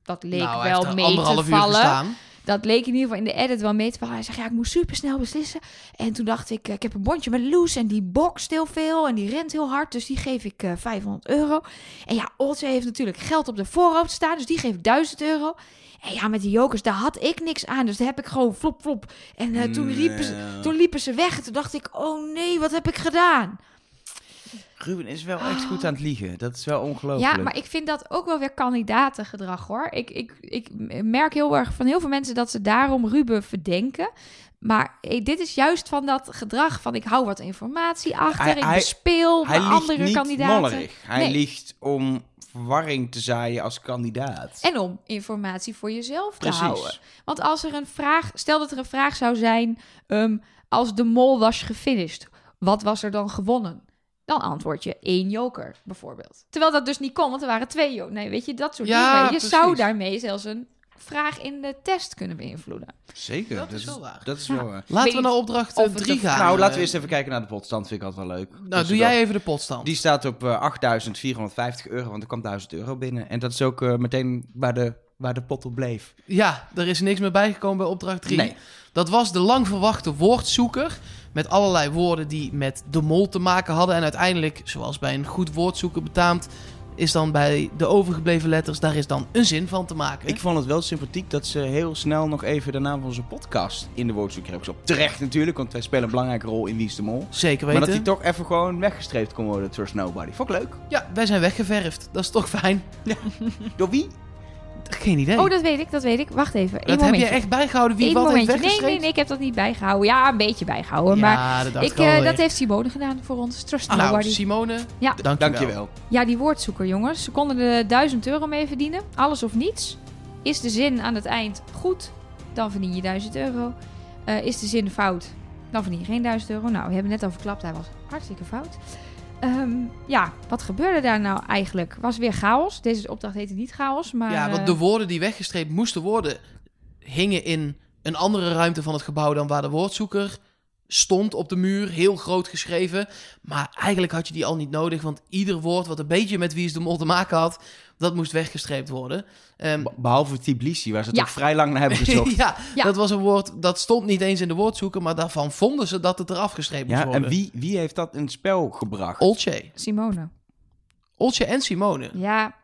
Dat leek nou, wel mee te vallen. Dat leek in ieder geval in de edit wel mee te vallen. Hij zegt: Ja, ik moest super snel beslissen. En toen dacht ik: Ik heb een bondje met Loes en die bokst heel veel en die rent heel hard. Dus die geef ik eh 500 euro. En ja, Oltje heeft natuurlijk geld op de voorhoofd staan. Dus die geef ik 1000 euro. En ja, met die jokers, daar had ik niks aan. Dus daar heb ik gewoon flop, flop. En eh, toen, riepen ze, toen liepen ze weg. En toen dacht ik, oh nee, wat heb ik gedaan? Ruben is wel echt goed aan het liegen. Dat is wel ongelooflijk. Ja, maar ik vind dat ook wel weer kandidatengedrag hoor. Ik, ik, ik merk heel erg van heel veel mensen dat ze daarom Ruben verdenken. Maar dit is juist van dat gedrag van ik hou wat informatie achter, Hij- ik hij- bespeel Hij liegt andere niet kandidaten. mollerig. Hij Nee. liegt om verwarring te zaaien als kandidaat. En om informatie voor jezelf te houden. Precies. Want als er een vraag, stel dat er een vraag zou zijn, ehm, als de mol was gefinished, wat was er dan gewonnen? Dan antwoord je één joker, bijvoorbeeld. Terwijl dat dus niet kon, want er waren twee jokers. Nee, weet je, dat soort Ja, dingen. Je precies. zou daarmee zelfs een vraag in de test kunnen beïnvloeden. Zeker. Dat is wel waar. Dat is Ja. wel waar. Laten weet we naar opdracht of het 3 een- gaan. nou, laten we Eh, eerst even kijken naar de potstand. Vind ik altijd wel leuk. Nou, Dus doe dat- jij even de potstand. Die staat op eh 8.450 euro, want er kwam 1000 euro binnen. En dat is ook eh, meteen waar de, waar de pot op bleef. Ja, er is niks meer bijgekomen bij opdracht 3. Nee. Dat was de lang verwachte woordzoeker. Met allerlei woorden die met de mol te maken hadden. En uiteindelijk, zoals bij een goed woordzoeker betaamt, is dan bij de overgebleven letters, daar is dan een zin van te maken. Ik vond het wel sympathiek dat ze heel snel nog even de naam van onze podcast in de woordzoeker hebben gestopt. Terecht natuurlijk, want wij spelen een belangrijke rol in Wie is de Mol. Zeker Maar weten. dat die toch even gewoon weggestreept kon worden, Trust Nobody. Vond ik leuk. Ja, wij zijn weggeverfd. Dat is toch fijn? Door wie? Geen idee. Oh, dat weet ik, dat weet ik. Wacht even. Dat heb je echt bijgehouden wie Eén wat heeft momentje. Nee, nee, nee, ik heb dat niet bijgehouden. Ja, een beetje bijgehouden. maar Ja, dat dacht ik, eh, alweer. dat heeft Simone gedaan voor ons. Trust Nou, Nobody. Simone, Ja. dankjewel. Dankjewel. Ja, die woordzoeker, jongens. Ze konden er 1000 euro mee verdienen. Alles of niets. Is de zin aan het eind goed, dan verdien je 1000 euro. Eh, is de zin fout, dan verdien je geen 1000 euro. Nou, we hebben net al verklapt, hij was hartstikke fout. Ehm, ja, wat gebeurde daar nou eigenlijk? Was weer chaos. Deze opdracht heette niet chaos, maar... Ja, want eh, de woorden die weggestreept moesten worden, hingen in een andere ruimte van het gebouw dan waar de woordzoeker stond op de muur, heel groot geschreven. Maar eigenlijk had je die al niet nodig, want ieder woord wat een beetje met Wie is de Mol te maken had, dat moest weggestreept worden. Ehm, Be- Behalve Tbilisi, waar ze Ja. ook vrij lang naar hebben gezocht. ja, Ja. dat was een woord, dat stond niet eens in de woordzoeker, maar daarvan vonden ze dat het eraf gestreept moest Ja, worden. en wie, wie heeft dat in het spel gebracht? Oltje. Simone. Oltje en Simone. Ja,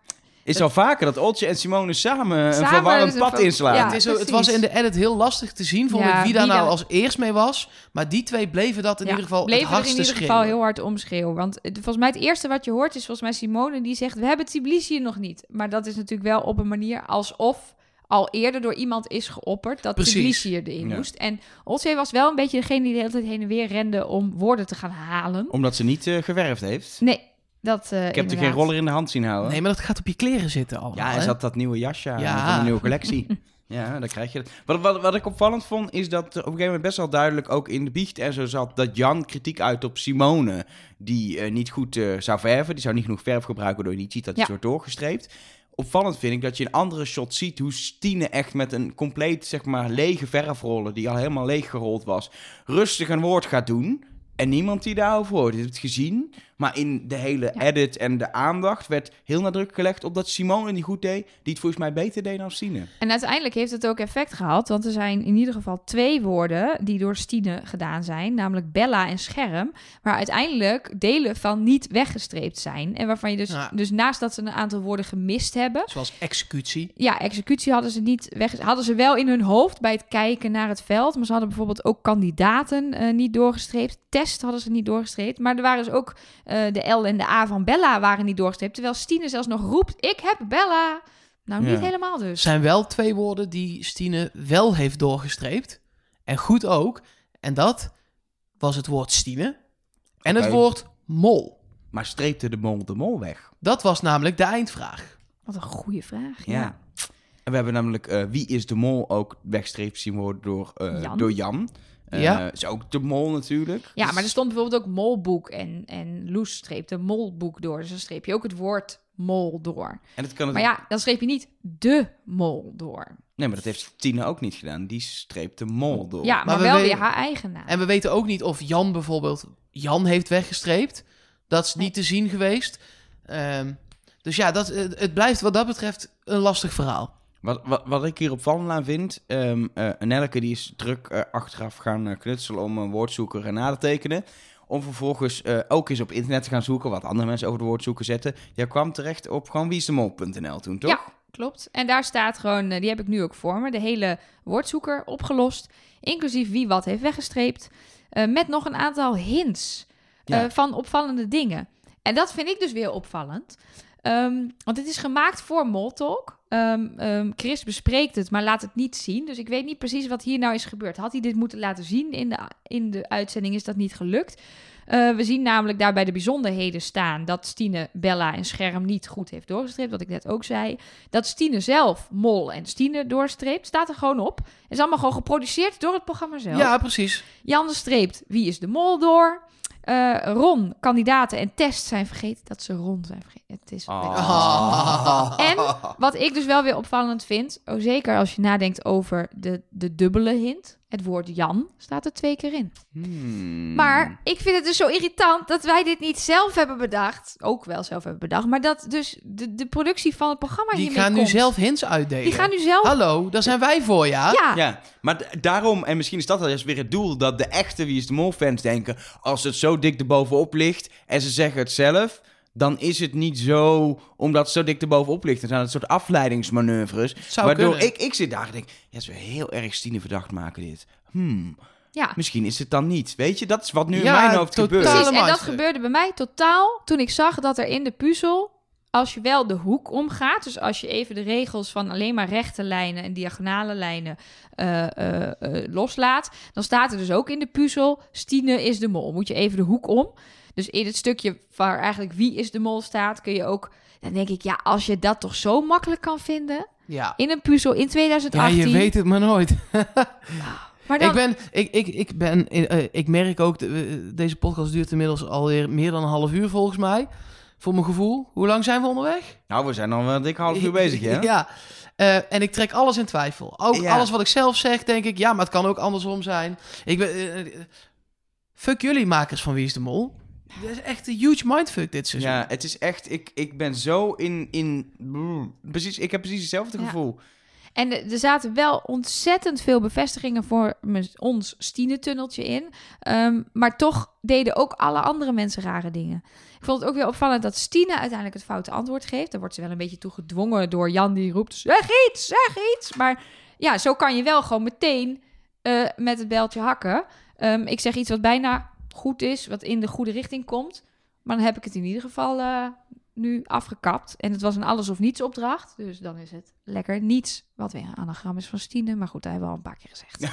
is al vaker dat Oltje en Simone samen een Samen verwarrend pad ver- inslaan. Ja. het, is, het was in de edit heel lastig te zien, vond Ja, ik, wie daar nou als eerst mee was. Maar die twee bleven dat in ja, ieder geval bleven het er in hardste ieder geval schreeuwen. heel hard omschreeuwen. Want het- volgens mij het eerste wat je hoort is volgens mij Simone die zegt... we hebben Tbilisi nog niet. Maar dat is natuurlijk wel op een manier alsof al eerder door iemand is geopperd... dat Precies. Tbilisi erin Ja. moest. En Olsey was wel een beetje degene die de hele tijd heen en weer rende... om woorden te gaan halen. Omdat ze niet eh, gewerfd heeft. Nee, dat eh Ik heb er geen roller in de hand zien houden. Nee, maar dat gaat op je kleren zitten allemaal. Ja, hij zat dat nieuwe jasje aan Ja. van de nieuwe collectie. ja, dan krijg je het. Wat, wat, wat ik opvallend vond, is dat er op een gegeven moment best wel duidelijk ook in de biecht en zo zat dat Jan kritiek uit op Simone, die eh, niet goed eh, zou verven. Die zou niet genoeg verf gebruiken, waardoor je niet ziet dat hij Ja. wordt doorgestreept. Opvallend vind ik dat je in andere shots ziet hoe Stine echt met een compleet, zeg maar, lege verfroller, die al helemaal leeg gerold was, rustig een woord gaat doen. En niemand die daarover hoort. Je hebt het gezien. Maar in de hele Ja. edit en de aandacht werd heel nadruk gelegd op dat Simone die goed deed. Die het volgens mij beter deed dan Stine. En uiteindelijk heeft het ook effect gehad, want er zijn in ieder geval twee woorden die door Stine gedaan zijn, namelijk Bella en Scherm, waar uiteindelijk delen van niet weggestreept zijn. En waarvan je dus, Ja. dus naast dat ze een aantal woorden gemist hebben, Zoals executie. ja, executie hadden ze niet weg, hadden ze wel in hun hoofd bij het kijken naar het veld, maar ze hadden bijvoorbeeld ook kandidaten eh, niet doorgestreept, test hadden ze niet doorgestreept, maar er waren dus ook de L en de A van Bella waren niet doorgestreept, terwijl Stine zelfs nog roept, ik heb Bella. Nou, niet Ja. helemaal dus. Er zijn wel twee woorden die Stine wel heeft doorgestreept. En goed ook. En dat was het woord Stine. En het woord mol. Maar streepte de mol de mol weg? Dat was namelijk de eindvraag. Wat een goede vraag. Ja. Ja. En we hebben namelijk eh, Wie is de Mol ook wegstreept zien worden door eh, Jan. Door Jan. Eh, Ja. Is ook de Mol natuurlijk. Ja, Dus- maar er stond bijvoorbeeld ook molboek en, en Loes streepte molboek door. Dus dan streep je ook het woord mol door. En dat kan het... Maar ja, dan streep je niet de mol door. Nee, maar dat heeft Tine ook niet gedaan. Die streept de Mol door. Ja, maar, we wel weten- weer haar eigen naam. En we weten ook niet of Jan bijvoorbeeld Jan heeft weggestreept. Dat is niet te zien geweest. Ehm, dus ja, dat, het, het blijft wat dat betreft een lastig verhaal. Wat, wat, wat ik hier opvallend aan vind, ehm eh, Nelleke die is druk eh, achteraf gaan eh, knutselen om een woordzoeker en na te tekenen. Om vervolgens ook eens op internet te gaan zoeken wat andere mensen over de woordzoeker zetten. Jij kwam terecht op gewoon toen, toch? Ja, klopt. En daar staat gewoon, die heb ik nu ook voor me, de hele woordzoeker opgelost. Inclusief wie wat heeft weggestreept. met nog een aantal hints Ja. van opvallende dingen. En dat vind ik dus weer opvallend. Ehm, want het is gemaakt voor Moltalk. Ehm, ehm, Chris bespreekt het, maar laat het niet zien. Dus ik weet niet precies wat hier nou is gebeurd. Had hij dit moeten laten zien in de, in de uitzending, is dat niet gelukt. Eh, we zien namelijk daar bij de bijzonderheden staan dat Stine, Bella en Scherm niet goed heeft doorgestreept, wat ik net ook zei. Dat Stine zelf Mol en Stine doorstreept, staat er gewoon op. is allemaal gewoon geproduceerd door het programma zelf. Ja, precies. Jan streept wie is de mol door. Eh, Ron, kandidaten en test zijn vergeten dat ze Ron zijn vergeten. Het is Ah. En wat ik dus wel weer opvallend vind, oh, zeker als je nadenkt over de, de dubbele hint, het woord Jan staat er twee keer in. Hmm. Maar ik vind het dus zo irritant dat wij dit niet zelf hebben bedacht. Ook wel zelf hebben bedacht. Maar dat dus de, de productie van het programma Die gaan nu zelf hints uitdelen. Die gaan nu zelf... Hallo, daar zijn wij voor, ja? ja. Ja, maar daarom, en misschien is dat al juist weer het doel, dat de echte Wie is de Mol fans denken, als het zo dik erbovenop ligt en ze zeggen het zelf, dan is het niet zo, omdat het zo dik erbovenop ligt. Dan zijn het soort afleidingsmanoeuvres. Zou waardoor kunnen. ik, ik zit daar en denk, ja, weer heel erg Stine verdacht maken dit. Hmm, ja. misschien is het dan niet. Weet je, dat is wat nu in mijn hoofd gebeurt. Precies, en dat gebeurde bij mij totaal toen ik zag dat er in de puzzel, als je wel de hoek omgaat, dus als je even de regels van alleen maar rechte lijnen en diagonale lijnen eh, eh, eh, loslaat, dan staat er dus ook in de puzzel, Stine is de mol. Moet je even de hoek om. Dus in het stukje waar eigenlijk wie is de mol staat, kun je ook, dan denk ik, ja, als je dat toch zo makkelijk kan vinden Ja. in een puzzel in Ja, 2018. je weet het maar nooit. maar dan, Ik ben, ik, ik, ik ben, eh, ik merk ook, eh, deze podcast duurt inmiddels alweer meer dan een half uur volgens mij. Voor mijn gevoel. Hoe lang zijn we onderweg? Nou, we zijn al wel een dikke half uur bezig, hè? Ja. Eh, en ik trek alles in twijfel. Ook Ja. alles wat ik zelf zeg, denk ik, ja, maar het kan ook andersom zijn. Ik ben, eh, eh, Fuck jullie makers van Wie is de Mol. Dit is echt een huge mindfuck dit seizoen. Ja, het is echt... Ik, ik ben zo in... in precies, ik heb precies hetzelfde Ja. gevoel. En er zaten wel ontzettend veel bevestigingen voor ons Stine-tunneltje in. Ehm, maar toch deden ook alle andere mensen rare dingen. Ik vond het ook weer opvallend dat Stine uiteindelijk het foute antwoord geeft. Daar wordt ze wel een beetje toe gedwongen door Jan die roept... Zeg iets, zeg iets! Maar ja, zo kan je wel gewoon meteen eh, met het beltje hakken. Ehm, ik zeg iets wat bijna goed is, wat in de goede richting komt. Maar dan heb ik het in ieder geval eh, nu afgekapt. En het was een alles of niets opdracht. Dus dan is het lekker niets. Wat weer een anagram is van Stine. Maar goed, dat hebben we al een paar keer gezegd.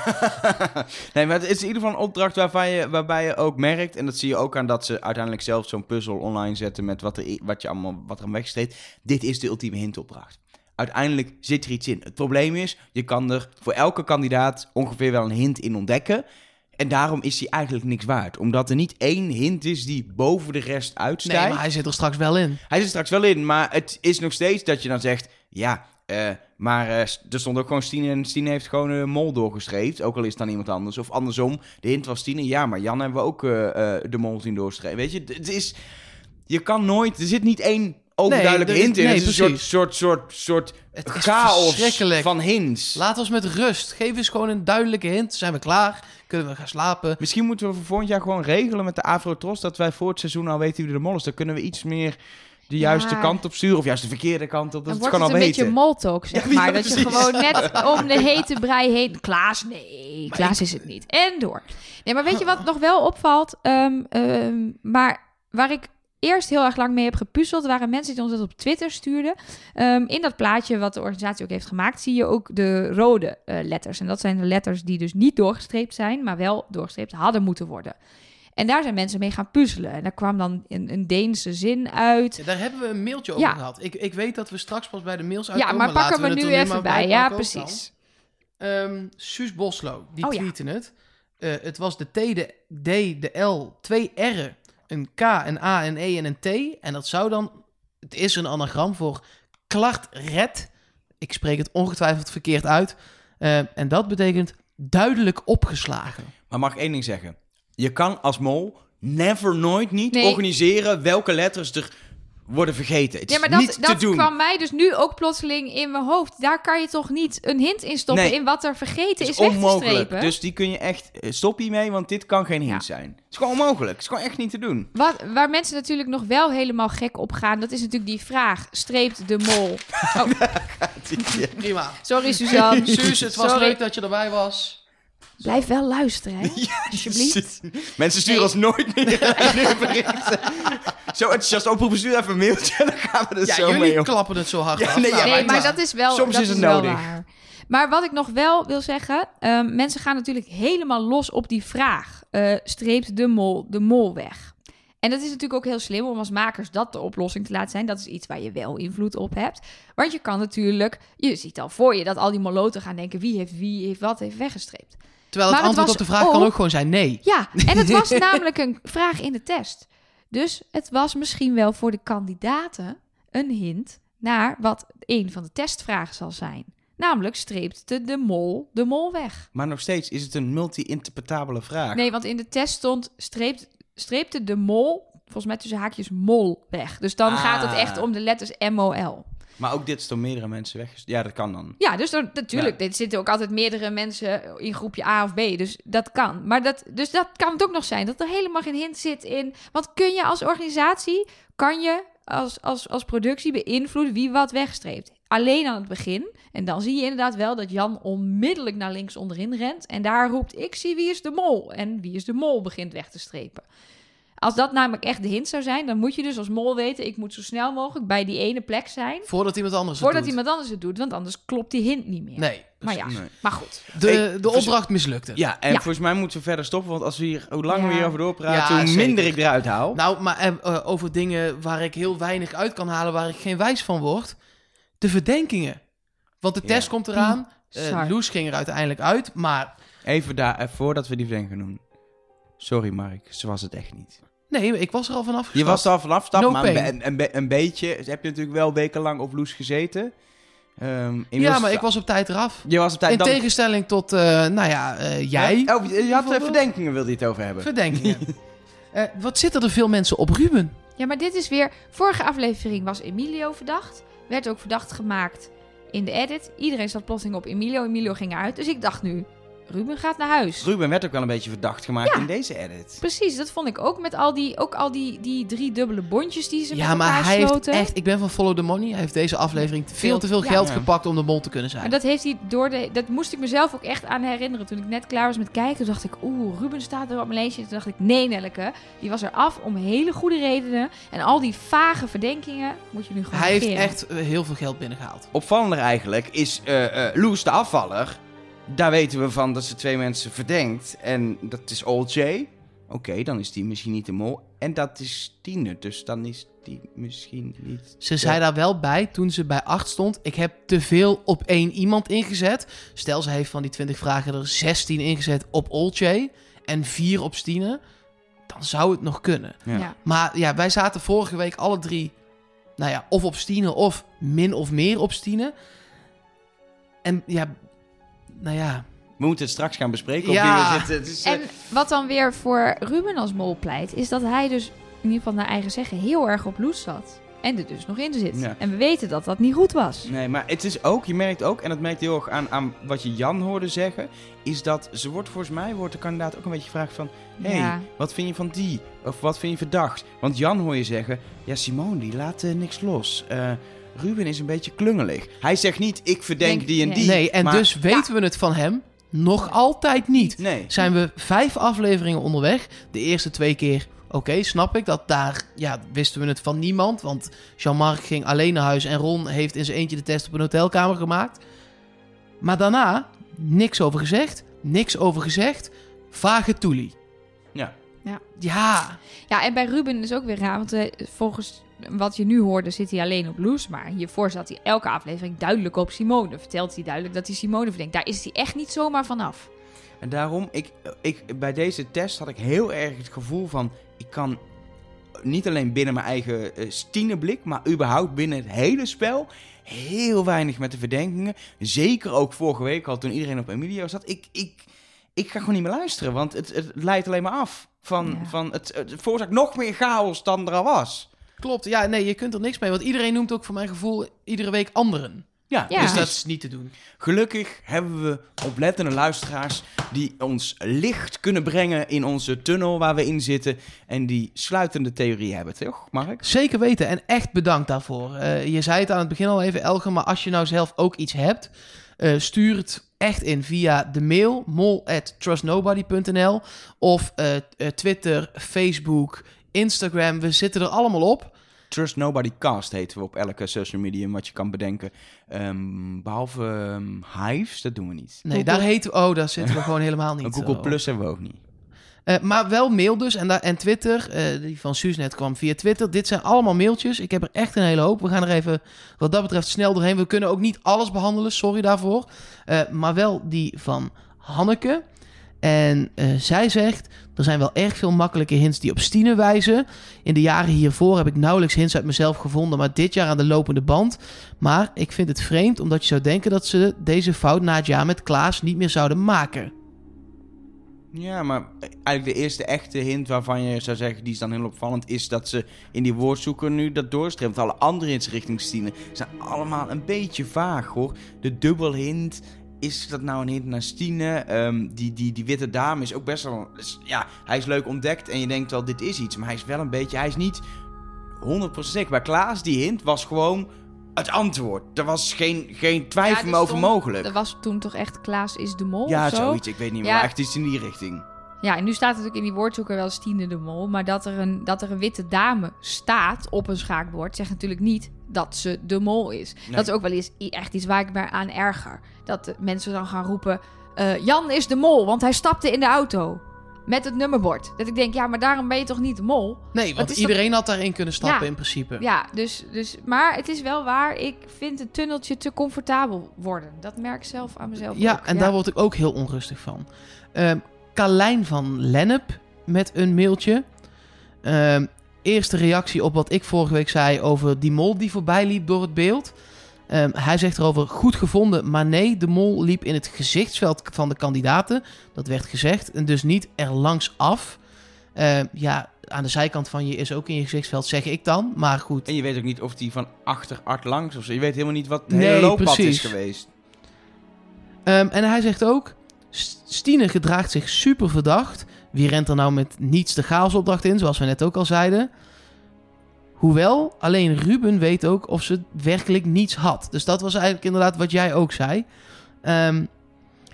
nee, maar het is in ieder geval een opdracht waarvan je, waarbij je ook merkt... en dat zie je ook aan dat ze uiteindelijk zelf zo'n puzzel online zetten... met wat er, wat je allemaal, wat er aan. Dit is de ultieme hintopdracht. Uiteindelijk zit er iets in. Het probleem is, je kan er voor elke kandidaat ongeveer wel een hint in ontdekken... En daarom is hij eigenlijk niks waard. Omdat er niet één hint is die boven de rest uitstijgt. Nee, maar hij zit er straks wel in. Hij zit straks wel in, maar het is nog steeds dat je dan zegt... Ja, eh, maar eh, er stond ook gewoon Stine en Stine heeft gewoon een mol doorgestreept. Ook al is het dan iemand anders. Of andersom, de hint was Stine. Ja, maar Jan hebben we ook eh, eh, de mol zien doorstrepen. Weet je, het is... Je kan nooit... Er zit niet één Nee, er is- hint in. nee, het is een soort, soort, soort, soort Het is chaos verschrikkelijk. van hints. Laat ons met rust. Geef eens gewoon een duidelijke hint. Zijn we klaar? Kunnen we gaan slapen? Misschien moeten we voor volgend jaar gewoon regelen met de Afro-Tros... dat wij voor het seizoen al weten wie de mol is. Dan kunnen we iets meer de Ja. juiste kant op sturen. Of juist de verkeerde kant op. Dat Dan we wordt het het gewoon een al beetje weten. moltalk, zeg Ja, ja, maar. dat je gewoon net om de hete brei heen... Klaas, nee, Klaas is het niet. En door. Nee, maar weet je wat nog wel opvalt? Ehm, ehm, maar waar ik eerst heel erg lang mee heb gepuzzeld... waren mensen die ons dat op Twitter stuurden. Ehm, in dat plaatje wat de organisatie ook heeft gemaakt... zie je ook de rode eh, letters. En dat zijn de letters die dus niet doorgestreept zijn... maar wel doorgestreept hadden moeten worden. En daar zijn mensen mee gaan puzzelen. En daar kwam dan een, een Deense zin uit... Ja, daar hebben we een mailtje over Ja. gehad. Ik, ik weet dat we straks pas bij de mails Ja, uitkomen. maar pakken we nu even bij. Ja, precies. Ehm, Suus Boslo, die Oh ja. het. Eh, het was de T, de D, de L, twee R'en, een K, een A, een E en een T. En dat zou dan... Het is een anagram voor Klart Red. Ik spreek het ongetwijfeld verkeerd uit. Eh, en dat betekent duidelijk opgeslagen. Maar mag ik één ding zeggen? Je kan als mol never, nooit niet Nee. organiseren welke letters er worden vergeten. Het Ja, is maar dat, niet te dat doen. kwam mij dus nu ook plotseling in mijn hoofd. Daar kan je toch niet een hint in stoppen Nee. in wat er vergeten is, is weg te onmogelijk. strepen? Dus die kun je echt... eh, Stop hiermee, want dit kan geen hint Ja. zijn. Het is gewoon onmogelijk. Het is gewoon echt niet te doen. Wat, waar mensen natuurlijk nog wel helemaal gek op gaan, dat is natuurlijk die vraag: streept de mol? Oh, Prima. sorry Suzanne. Suus, het was Sorry. leuk dat je erbij was. Blijf wel luisteren, hè? Alsjeblieft. Mensen sturen Nee. ons nooit meer een berichten. Zo enthousiast oproepen, stuur even een mailtje. En dan gaan we er Ja, zo jullie mee om. klappen het zo hard Ja, af. nee, ja, nee, maar dat is wel, Soms dat is het wel nodig. waar. Maar wat ik nog wel wil zeggen, ehm, mensen gaan natuurlijk helemaal los op die vraag. eh, streept de mol de mol weg? En dat is natuurlijk ook heel slim om als makers dat de oplossing te laten zijn. Dat is iets waar je wel invloed op hebt. Want je kan natuurlijk, je ziet al voor je dat al die moloten gaan denken wie heeft wie heeft wat heeft weggestreept. Terwijl het Maar het antwoord op de vraag kan ook- ook gewoon zijn nee. Ja, en het was namelijk een vraag in de test. Dus het was misschien wel voor de kandidaten een hint naar wat een van de testvragen zal zijn. Namelijk streept de, de mol de mol weg. Maar nog steeds is het een multi-interpretabele vraag. Nee, want in de test stond streept, streepte de mol, volgens mij tussen haakjes mol weg. Dus dan Ah. gaat het echt om de letters M-O-L. Maar ook dit is door meerdere mensen weg. Ja, dat kan dan. Ja, dus er, natuurlijk, er zitten ook altijd meerdere mensen in groepje A of B. Dus dat kan. Maar dat, dus dat kan het ook nog zijn, dat er helemaal geen hint zit in. Want kun je als organisatie, kan je als, als, als productie beïnvloeden wie wat wegstreept. Alleen aan het begin. En dan zie je inderdaad wel dat Jan onmiddellijk naar links onderin rent. En daar roept, ik zie wie is de mol. En wie is de mol begint weg te strepen. Als dat namelijk echt de hint zou zijn, dan moet je dus als mol weten... ik moet zo snel mogelijk bij die ene plek zijn... Voordat iemand anders het voordat doet. iemand anders het doet. Want anders klopt die hint niet meer. Nee. Maar ja, Nee. maar goed. De, Hey, de opdracht mislukte. Ja, en Ja. volgens mij moeten we verder stoppen. Want als we hier, hoe langer we Ja. hierover doorpraten, Ja, hoe zeker. minder ik eruit haal. Nou, maar eh, eh, over dingen waar ik heel weinig uit kan halen, waar ik geen wijs van word. De verdenkingen. Want de Ja. test komt eraan. Eh Sorry. Loes ging er uiteindelijk uit, maar... Even daar, eh, voordat we die verdenking gaan doen. Sorry Mark, zo was het echt niet. Nee, ik was er al vanaf Je was er al vanaf stap, No maar een, een, be- een beetje heb je natuurlijk wel wekenlang op Loes gezeten. Ehm, Ja, maar ik was op tijd eraf. Je was op tijd... In dan- tegenstelling tot, eh, nou ja, eh, jij. Ja? Oh, je had eh, verdenkingen, wilde je het over hebben. Verdenkingen. Eh, wat zitten er veel mensen op Ruben? Ja, maar dit is weer... Vorige aflevering was Emilio verdacht. Werd ook verdacht gemaakt in de edit. Iedereen zat plotseling op Emilio. Emilio ging eruit. Dus ik dacht nu, Ruben gaat naar huis. Ruben werd ook wel een beetje verdacht gemaakt Ja. in deze edit. Precies, dat vond ik ook. Met al die, ook al die, die drie dubbele bondjes die ze Ja, met maar hij heeft echt... Ik ben van Follow the Money. Hij heeft deze aflevering veel Veel- te veel ja. geld Ja. gepakt om de mol te kunnen zijn. Maar dat heeft hij door de. Dat moest ik mezelf ook echt aan herinneren. Toen ik net klaar was met kijken, toen dacht ik, oeh, Ruben staat er op mijn lijstje. Toen dacht ik, nee, Nelleke, die was er af om hele goede redenen. En al die vage verdenkingen moet je nu gewoon Hij heeft echt eh, heel veel geld binnengehaald. Opvallender eigenlijk is eh eh Loes de afvaller. Daar weten we van dat ze twee mensen verdenkt. En dat is Old J. Oké, dan is die misschien niet de mol. En dat is Tine, dus dan is die misschien niet... Ze zei daar wel bij toen ze bij 8 stond. Ik heb te veel op één iemand ingezet. Stel, ze heeft van die 20 vragen er 16 ingezet op Olcay en 4 op Stine. Dan zou het nog kunnen. Ja. Ja. Maar ja, wij zaten vorige week alle drie. Nou ja, of op Stine of min of meer op Stine. En ja, nou ja. We moeten het straks gaan bespreken. Ja. Op wie we zitten. Het is, eh, En wat dan weer voor Ruben als mol pleit, is dat hij dus, in ieder geval naar eigen zeggen, heel erg op Loes zat. En er dus nog in zit. Ja. En we weten dat dat niet goed was. Nee, maar het is ook, je merkt ook, en dat merkt heel erg aan, aan wat je Jan hoorde zeggen, is dat ze wordt volgens mij, wordt de kandidaat ook een beetje gevraagd van, hé, hey, Ja. wat vind je van die? Of wat vind je verdacht? Want Jan hoor je zeggen, ja, Simone die laat eh, niks los. Eh, Ruben is een beetje klungelig. Hij zegt niet, ik verdenk Denk- die en die. Nee, en maar- dus weten we het van hem nog altijd niet. Nee. Zijn we vijf afleveringen onderweg. De eerste twee keer, oké, snap ik. Dat daar, ja, wisten we het van niemand. Want Jean-Marc ging alleen naar huis en Ron heeft in zijn eentje de test op een hotelkamer gemaakt. Maar daarna, niks over gezegd. Niks over gezegd. Vage toelie. Ja. Ja, Ja, en bij Ruben is ook weer raar, want eh, volgens wat je nu hoorde zit hij alleen op Loes. Maar hiervoor zat hij elke aflevering duidelijk op Simone. Vertelt hij duidelijk dat hij Simone verdenkt. Daar is hij echt niet zomaar vanaf. En daarom, ik, ik, bij deze test had ik heel erg het gevoel van, ik kan niet alleen binnen mijn eigen eh stierenblik, maar überhaupt binnen het hele spel heel weinig met de verdenkingen. Zeker ook vorige week al, toen iedereen op Emilio zat. Ik, ik, ik ga gewoon niet meer luisteren, want het, het leidt alleen maar af. Van, Ja. van het, het veroorzaakt nog meer chaos dan er al was. Klopt. Ja, nee, je kunt er niks mee. Want iedereen noemt ook voor mijn gevoel iedere week anderen. Ja, Ja. Dus dat is niet te doen. Gelukkig hebben we oplettende luisteraars die ons licht kunnen brengen in onze tunnel waar we in zitten. En die sluitende theorie hebben, toch, Mark? Zeker weten en echt bedankt daarvoor. Eh, je zei het aan het begin al even, Elge, maar als je nou zelf ook iets hebt, eh, stuur het echt in via de mail mol@trustnobody.nl of eh, eh, Twitter, Facebook, Instagram. We zitten er allemaal op. Trust Nobody Cast heten we op elke social medium wat je kan bedenken. Ehm, behalve ehm, Hives, dat doen we niet. Nee, Google. daar heten we, oh, daar zitten we gewoon helemaal niet. Google Plus hebben we ook niet. Eh, maar wel mail dus. En, daar en Twitter. eh, die van Suus kwam via Twitter. Dit zijn allemaal mailtjes. Ik heb er echt een hele hoop. We gaan er even wat dat betreft snel doorheen. We kunnen ook niet alles behandelen. Sorry daarvoor. Eh, maar wel die van Hanneke. En eh, zij zegt... Er zijn wel erg veel makkelijke hints die op Stine wijzen. In de jaren hiervoor heb ik nauwelijks hints uit mezelf gevonden. Maar dit jaar aan de lopende band. Maar ik vind het vreemd omdat je zou denken dat ze deze fout na het jaar met Klaas niet meer zouden maken. Ja, maar eigenlijk de eerste echte hint waarvan je zou zeggen, die is dan heel opvallend, is dat ze in die woordzoeker nu dat doorstreemt. Alle andere hints richting Stine zijn allemaal een beetje vaag hoor. De dubbelhint, is dat nou een hint naar Stine? Ehm, die, die, die witte dame is ook best wel, ja, hij is leuk ontdekt en je denkt wel, dit is iets. Maar hij is wel een beetje, hij is niet 100% zeker. Bij Klaas, die hint was gewoon het antwoord. Er was geen, geen twijfel Ja, meer er over stond- mogelijk. Er was toen toch echt Klaas is de mol Ja, of zo? zoiets, ik weet niet meer, Ja. maar echt iets in die richting. Ja, en nu staat natuurlijk in die woordzoeker wel Stine de Mol. Maar dat er, een, dat er een witte dame staat op een schaakbord... zegt natuurlijk niet dat ze de mol is. Dat is ook wel eens echt iets waar ik me aan erger. Dat mensen dan gaan roepen... eh, Jan is de mol, want hij stapte in de auto. Met het nummerbord. Dat ik denk, ja, maar daarom ben je toch niet de mol? Nee, want toch- iedereen had daarin kunnen stappen Ja. in principe. Ja, dus, dus... Maar het is wel waar. Ik vind het tunneltje te comfortabel worden. Dat merk ik zelf aan mezelf Ja, ook. en daar word ik ook heel onrustig van. Carlijn van Lennep met een mailtje. Ehm, eerste reactie op wat ik vorige week zei over die mol die voorbij liep door het beeld. Ehm, hij zegt erover, goed gevonden, maar nee, de mol liep in het gezichtsveld van de kandidaten. Dat werd gezegd, en dus niet er langs af. Ehm, ja, aan de zijkant van je is ook in je gezichtsveld, zeg ik dan. Maar goed, En je weet ook niet of die van achter art langs of zo. Je weet helemaal niet wat het Nee, hele looppad precies. is geweest. Ehm, en hij zegt ook, "S- Stine gedraagt zich super verdacht. Wie rent er nou met niets de chaosopdracht in, zoals we net ook al zeiden. Hoewel, alleen Ruben weet ook of ze werkelijk niets had. Dus dat was eigenlijk inderdaad wat jij ook zei. Ehm,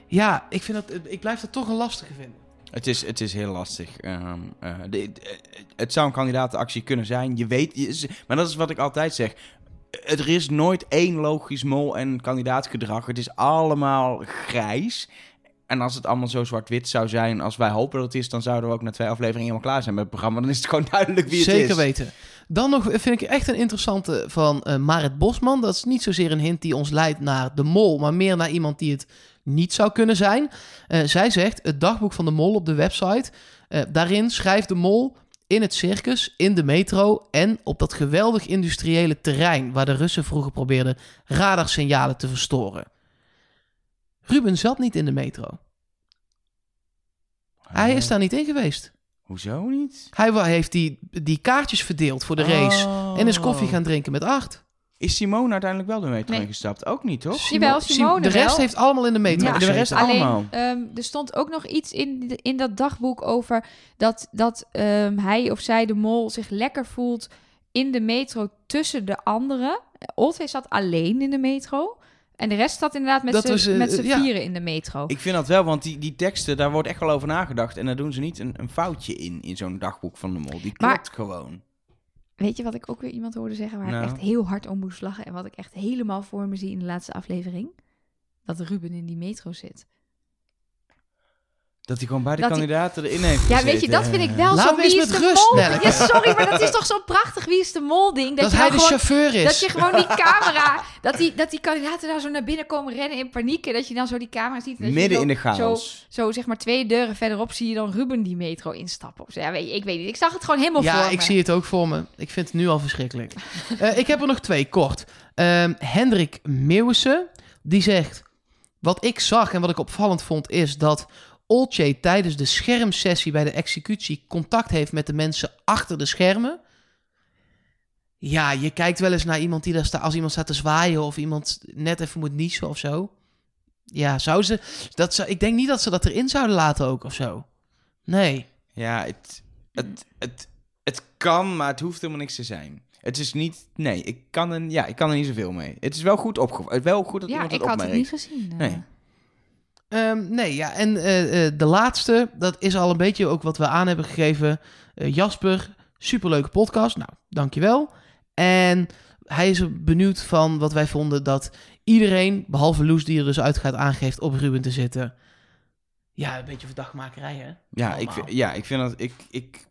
ja, ik, vind dat, ik blijf dat toch een lastige vinden. Het is, het is heel lastig. Ehm, eh, de- de- het zou een kandidatenactie kunnen zijn. Je weet, maar dat is wat ik altijd zeg. Er is nooit één logisch mol- en kandidaatgedrag. Het is allemaal grijs. En als het allemaal zo zwart-wit zou zijn als wij hopen dat het is, dan zouden we ook na twee afleveringen helemaal klaar zijn met het programma. Dan is het gewoon duidelijk wie het Zeker is. weten. Dan nog vind ik echt een interessante van eh, Marit Bosman. Dat is niet zozeer een hint die ons leidt naar de mol, maar meer naar iemand die het niet zou kunnen zijn. Eh, zij zegt, het dagboek van de mol op de website. eh, daarin schrijft de mol in het circus, in de metro en op dat geweldig industriële terrein waar de Russen vroeger probeerden radarsignalen te verstoren. Ruben zat niet in de metro. Hij is daar niet in geweest. Hoezo niet? Hij wa- heeft die, die kaartjes verdeeld voor de race. Oh. En is koffie gaan drinken met acht. Is Simone uiteindelijk wel de metro Nee. ingestapt? Ook niet, toch? Jawel, Sim- Simone De rest wel. heeft allemaal in de metro Ja, de gezeten. rest Alleen, allemaal. ehm, er stond ook nog iets in, de- in dat dagboek over dat, dat ehm, hij of zij, de mol, zich lekker voelt in de metro tussen de anderen. Oltwee zat alleen in de metro. En de rest zat inderdaad met z'n ja. vieren in de metro. Ik vind dat wel, want die, die teksten, daar wordt echt wel over nagedacht. En daar doen ze niet een, een foutje in, in zo'n dagboek van de mol. Die Maar- klopt gewoon. Weet je wat ik ook weer iemand hoorde zeggen waar Nou. ik echt heel hard om moest lachen en wat ik echt helemaal voor me zie in de laatste aflevering? Dat Ruben in die metro zit. Dat hij gewoon bij de Dat hij- kandidaten erin heeft Ja, gezeten. weet je, dat vind ik wel Laat zo wie is met de rust, mol. Ja, sorry, maar dat is toch zo'n prachtig wie is de mol ding. Dat, je hij nou de gewoon, chauffeur is. Dat je gewoon die camera, dat die, dat die kandidaten daar zo naar binnen komen rennen in paniek. En dat je dan zo die camera ziet. en Midden zo- in de Zo, chaos. zo zeg maar twee deuren verderop zie je dan Ruben die metro instappen. Of zo. Ja, weet je, ik weet niet. Ik zag het gewoon helemaal ja, voor ik me. zie het ook voor me. Ik vind het nu al verschrikkelijk. Eh, ik heb er nog twee, kort. Ehm, Hendrik Meeuwissen, die zegt... Wat ik zag en wat ik opvallend vond is dat Olcay tijdens de schermsessie bij de executie contact heeft met de mensen achter de schermen. Ja, je kijkt wel eens naar iemand die daar staat, als iemand staat te zwaaien of iemand net even moet niezen of zo. Ja, zou ze, dat zou, ik denk niet dat ze dat erin zouden laten ook of zo. Nee. Ja, het, het, het, het kan, maar het hoeft helemaal niks te zijn. Het is niet... Nee, ik kan, er, ja, ik kan er niet zoveel mee. Het is wel goed opgevallen. Wel goed dat Ja, iemand ik het had het niet gezien. eh. Nee. Ehm, nee, ja, en eh, eh, de laatste, dat is al een beetje ook wat we aan hebben gegeven. Eh, Jasper, superleuke podcast. Nou, dankjewel. En hij is benieuwd van wat wij vonden dat iedereen, behalve Loes die er dus uitgaat, aangeeft op Ruben te zitten. Ja, een beetje verdachtmakerij, hè? Ja, Allemaal. ik, vind- ja, ik vind dat... Ik, ik,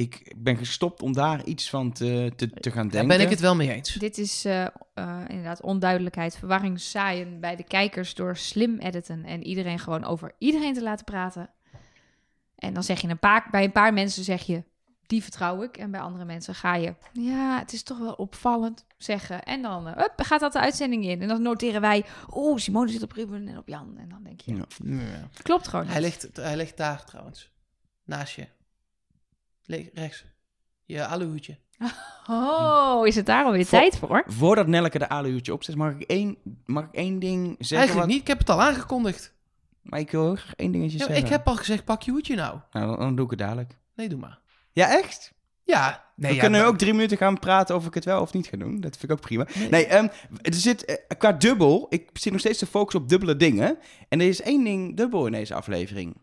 ik ben gestopt om daar iets van te, te, te gaan Daar denken. ben ik het wel mee eens. Dit is eh, eh, inderdaad onduidelijkheid, verwarring zaaien bij de kijkers door slim editen en iedereen gewoon over iedereen te laten praten. En dan zeg je een paar, bij een paar mensen zeg je, die vertrouw ik. En bij andere mensen ga je, ja, het is toch wel opvallend zeggen. En dan eh, hup, gaat dat de uitzending in. En dan noteren wij, oeh, Simone zit op Ruben en op Jan. En dan denk je, Ja. Ja. klopt gewoon Hij, ligt, hij ligt daar trouwens. Naast je. Le- rechts. Je aluhoedje. Oh, is het daar alweer tijd voor? Voordat Nelke de aluhoedje opzet, mag ik één, mag ik één ding zeggen? Eigenlijk wat- niet, ik heb het al aangekondigd. Maar ik wil graag één dingetje Ja, zeggen. ik heb al gezegd, pak je hoedje nou. Nou, dan, dan doe ik het dadelijk. Nee, doe maar. Ja, echt? Ja, nee, we ja, kunnen maar- ook drie minuten gaan praten of ik het wel of niet ga doen. Dat vind ik ook prima. Nee, ehm, er zit eh, qua dubbel, ik zit nog steeds te focussen op dubbele dingen. En er is één ding dubbel in deze aflevering.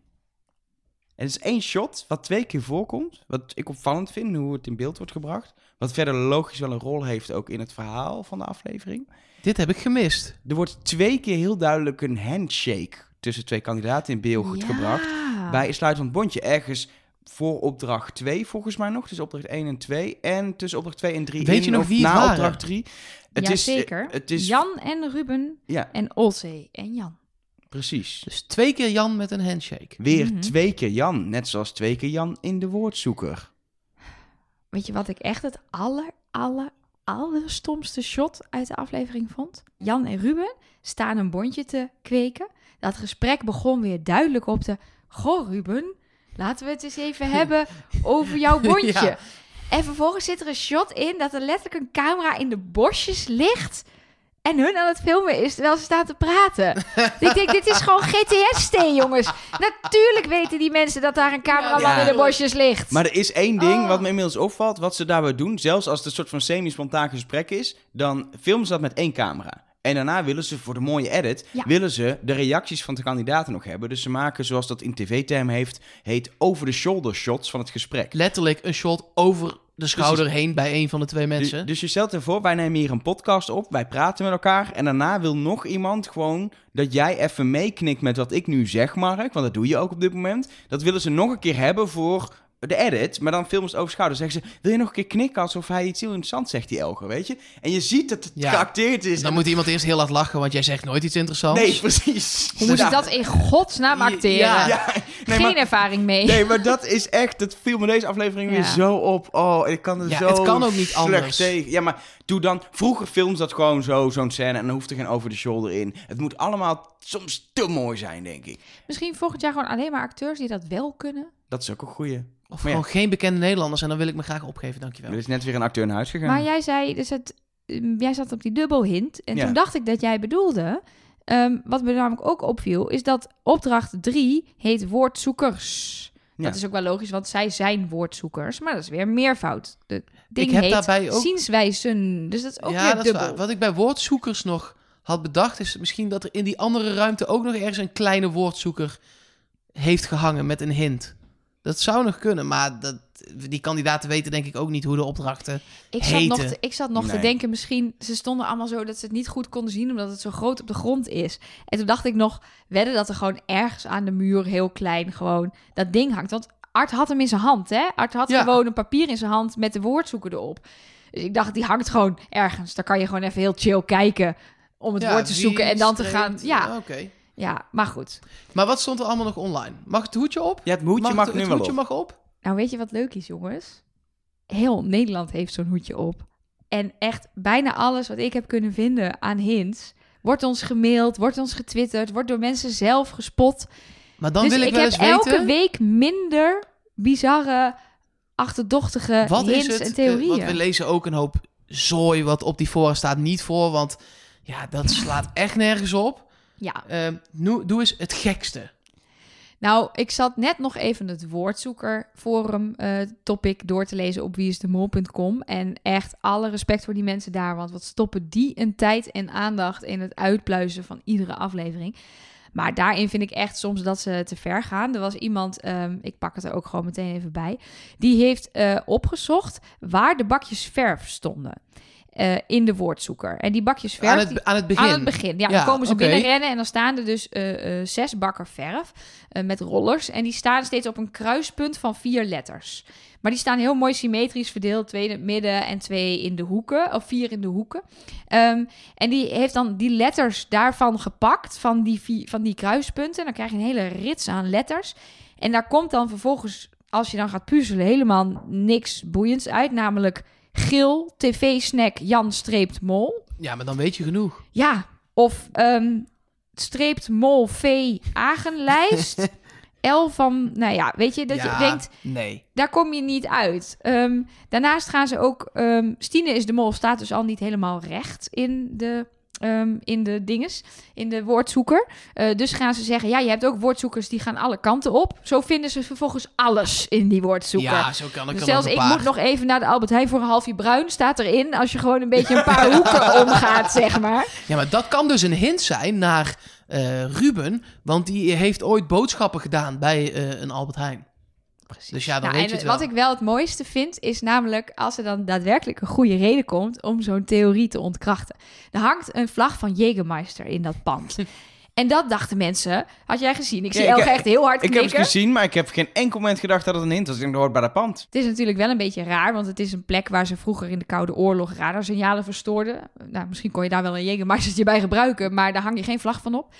Er is één shot wat twee keer voorkomt, wat ik opvallend vind, hoe het in beeld wordt gebracht. Wat verder logisch wel een rol heeft ook in het verhaal van de aflevering. Dit heb ik gemist. Er wordt twee keer heel duidelijk een handshake tussen twee kandidaten in beeld Ja. gebracht. Bij Sluit van het Bondje ergens voor opdracht 2 volgens mij nog. Dus opdracht 1 en 2. En tussen opdracht 2 en 3 Weet in je nog of wie het na waren? opdracht 3. Het Ja, is, zeker. Het is, Jan en Ruben Ja, en Olzee en Jan. Precies. Dus twee keer Jan met een handshake. Weer Mhm. twee keer Jan. Net zoals twee keer Jan in de woordzoeker. Weet je wat ik echt het aller, aller, allerstomste shot uit de aflevering vond? Jan en Ruben staan een bondje te kweken. Dat gesprek begon weer duidelijk op de... Goh, Ruben, laten we het eens even hebben over jouw bondje. Ja. En vervolgens zit er een shot in dat er letterlijk een camera in de bosjes ligt... en hun aan het filmen is terwijl ze staan te praten. ik denk, dit is gewoon GTST, jongens. Natuurlijk weten die mensen dat daar een cameraman Ja. in de bosjes ligt. Maar er is één ding Oh. wat me inmiddels opvalt. Wat ze daarbij doen, zelfs als het een soort van semi-spontaan gesprek is, dan filmen ze dat met één camera. En daarna willen ze voor de mooie edit, Ja. willen ze de reacties van de kandidaten nog hebben. Dus ze maken, zoals dat in tv-term heeft, heet over-the-shoulder shots van het gesprek. Letterlijk een shot over de schouder heen bij een van de twee Dus, mensen. dus je stelt ervoor, wij nemen hier een podcast op, wij praten met elkaar en daarna wil nog iemand gewoon dat jij even meeknikt met wat ik nu zeg, Mark, want dat doe je ook op dit moment. Dat willen ze nog een keer hebben voor de edit, maar dan filmen ze het over schouder. Zeggen ze, wil je nog een keer knikken alsof hij iets heel interessants zegt, die Elger, weet je? En je ziet dat het Ja. geacteerd is. dan moet iemand eerst heel hard lachen, want jij zegt nooit iets interessants. Nee, precies. Hoe moet je dat in godsnaam acteren? Ja. Ja, nee, Geen maar, ervaring mee. nee, maar dat is echt, dat viel me deze aflevering weer zo op. Oh, ik kan er Ja, zo het kan ook niet slecht anders. tegen. Ja, maar doe dan, vroeger films dat gewoon zo, zo'n scène en dan hoeft er geen over de shoulder in. Het moet allemaal soms te mooi zijn, denk ik. Misschien volgend jaar gewoon alleen maar acteurs die dat wel kunnen. Dat is ook een goeie. Of Maar ja. gewoon geen bekende Nederlanders en dan wil ik me graag opgeven, dankjewel. Er is net weer een acteur naar huis gegaan. Maar jij zei, dus het, um, jij zat op die dubbel hint. En Ja. toen dacht ik dat jij bedoelde. ehm, wat me namelijk ook opviel, is dat opdracht 3 heet woordzoekers. Ja. Dat is ook wel logisch, want zij zijn woordzoekers. Maar dat is weer meervoud. De ding Ik heb heet daarbij ook- zienswijzen. Dus dat is ook ja, weer dat is dubbel. Wat ik bij woordzoekers nog had bedacht, is misschien dat er in die andere ruimte ook nog ergens een kleine woordzoeker heeft gehangen met een hint. Dat zou nog kunnen, maar dat, die kandidaten weten denk ik ook niet hoe de opdrachten... Ik zat nog, te, ik zat nog te denken, misschien... Ze stonden allemaal zo dat ze het niet goed konden zien... omdat het zo groot op de grond is. En toen dacht ik nog, wedden dat er gewoon ergens aan de muur... heel klein gewoon dat ding hangt. Want Art had hem in zijn hand, hè? Art had Ja. gewoon een papier in zijn hand met de woordzoeker erop. Dus ik dacht, die hangt gewoon ergens. Daar kan je gewoon even heel chill kijken... om het Ja, woord te zoeken en dan te gaan... Ja, Oké. Ja, maar goed. Maar wat stond er allemaal nog online? Mag het hoedje op? Ja, het hoedje mag, het, nu het wel hoedje op. mag op? Nou, weet je wat leuk is, jongens? Heel Nederland heeft zo'n hoedje op. En echt bijna alles wat ik heb kunnen vinden aan hints... wordt ons gemaild, wordt ons getwitterd... wordt door mensen zelf gespot. Maar dan dus wil ik, ik wel heb eens weten... elke week minder bizarre, achterdochtige wat hints is het? en eh, theorieën. want we lezen ook een hoop zooi wat op die fora staat niet voor, want ja, dat slaat echt nergens op. Ja, Ehm, nu, doe eens het gekste. nou, ik zat net nog even het woordzoekerforum eh topic door te lezen op wieisdemol.com. En echt alle respect voor die mensen daar, want wat stoppen die een tijd en aandacht in het uitpluizen van iedere aflevering. Maar daarin vind ik echt soms dat ze te ver gaan. Er was iemand, ehm, ik pak het er ook gewoon meteen even bij, die heeft eh, opgezocht waar de bakjes verf stonden. Eh, in de woordzoeker. En die bakjes verf... Aan die- het, aan het begin. aan het begin. Ja, Ja, dan komen ze oké. binnenrennen en dan staan er dus eh, eh, zes bakken verf met rollers. En die staan steeds op een kruispunt van vier letters. Maar die staan heel mooi symmetrisch verdeeld. Twee in het midden en twee in de hoeken. Of vier in de hoeken. Ehm, en die heeft dan die letters daarvan gepakt. Van die, vier, van die kruispunten. Dan krijg je een hele rits aan letters. En daar komt dan vervolgens, als je dan gaat puzzelen, helemaal niks boeiends uit. Namelijk geel, tv-snack, Jan streept mol. Ja, maar dan weet je genoeg. Ja, of ehm, streept mol V agenlijst. L van, nou ja, weet je, dat Ja, je denkt, Nee. daar kom je niet uit. Ehm, daarnaast gaan ze ook, ehm, Stine is de mol, staat dus al niet helemaal recht in de, ehm, in de dinges, in de woordzoeker. Eh, dus gaan ze zeggen, ja, je hebt ook woordzoekers die gaan alle kanten op. Zo vinden ze vervolgens alles in die woordzoeker. Ja, zo kan ik Dus zelfs ik moet nog even naar de Albert Heijn voor een halfje bruin. Staat erin als je gewoon een beetje een paar hoeken omgaat, zeg maar. Ja, maar dat kan dus een hint zijn naar eh, Ruben, want die heeft ooit boodschappen gedaan bij eh, een Albert Heijn. Precies. Dus ja, dan Nou, weet en je het wat wel. ik wel het mooiste vind, is namelijk als er dan daadwerkelijk een goede reden komt om zo'n theorie te ontkrachten. Er hangt een vlag van Jägermeister in dat pand. en dat dachten mensen, had jij gezien? Ik zie Ja, Elge echt heel hard Ik heb knikken. het gezien, maar ik heb geen enkel moment gedacht dat het een hint was. Ik denk, dat hoort bij dat pand. Het is natuurlijk wel een beetje raar, want het is een plek waar ze vroeger in de Koude Oorlog radarsignalen verstoorden. Nou, misschien kon je daar wel een Jägermeistertje bij gebruiken, maar daar hang je geen vlag van op.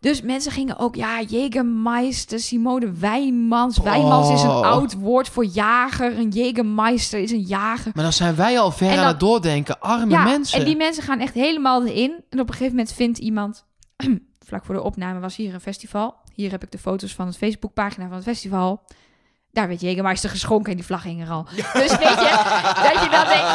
Dus mensen gingen ook, ja, Jägermeister, Simone Wijmans. Wijmans is een Oh. oud woord voor jager. Een Jägermeister is een jager. Maar dan zijn wij al ver aan het doordenken. Arme ja, mensen. en die mensen gaan echt helemaal erin. En op een gegeven moment vindt iemand... vlak voor de opname was hier een festival. Hier heb ik de foto's van het Facebookpagina van het festival. Daar werd Jägermeister geschonken en die vlag hing er al. Dus weet je, dat je dan denkt...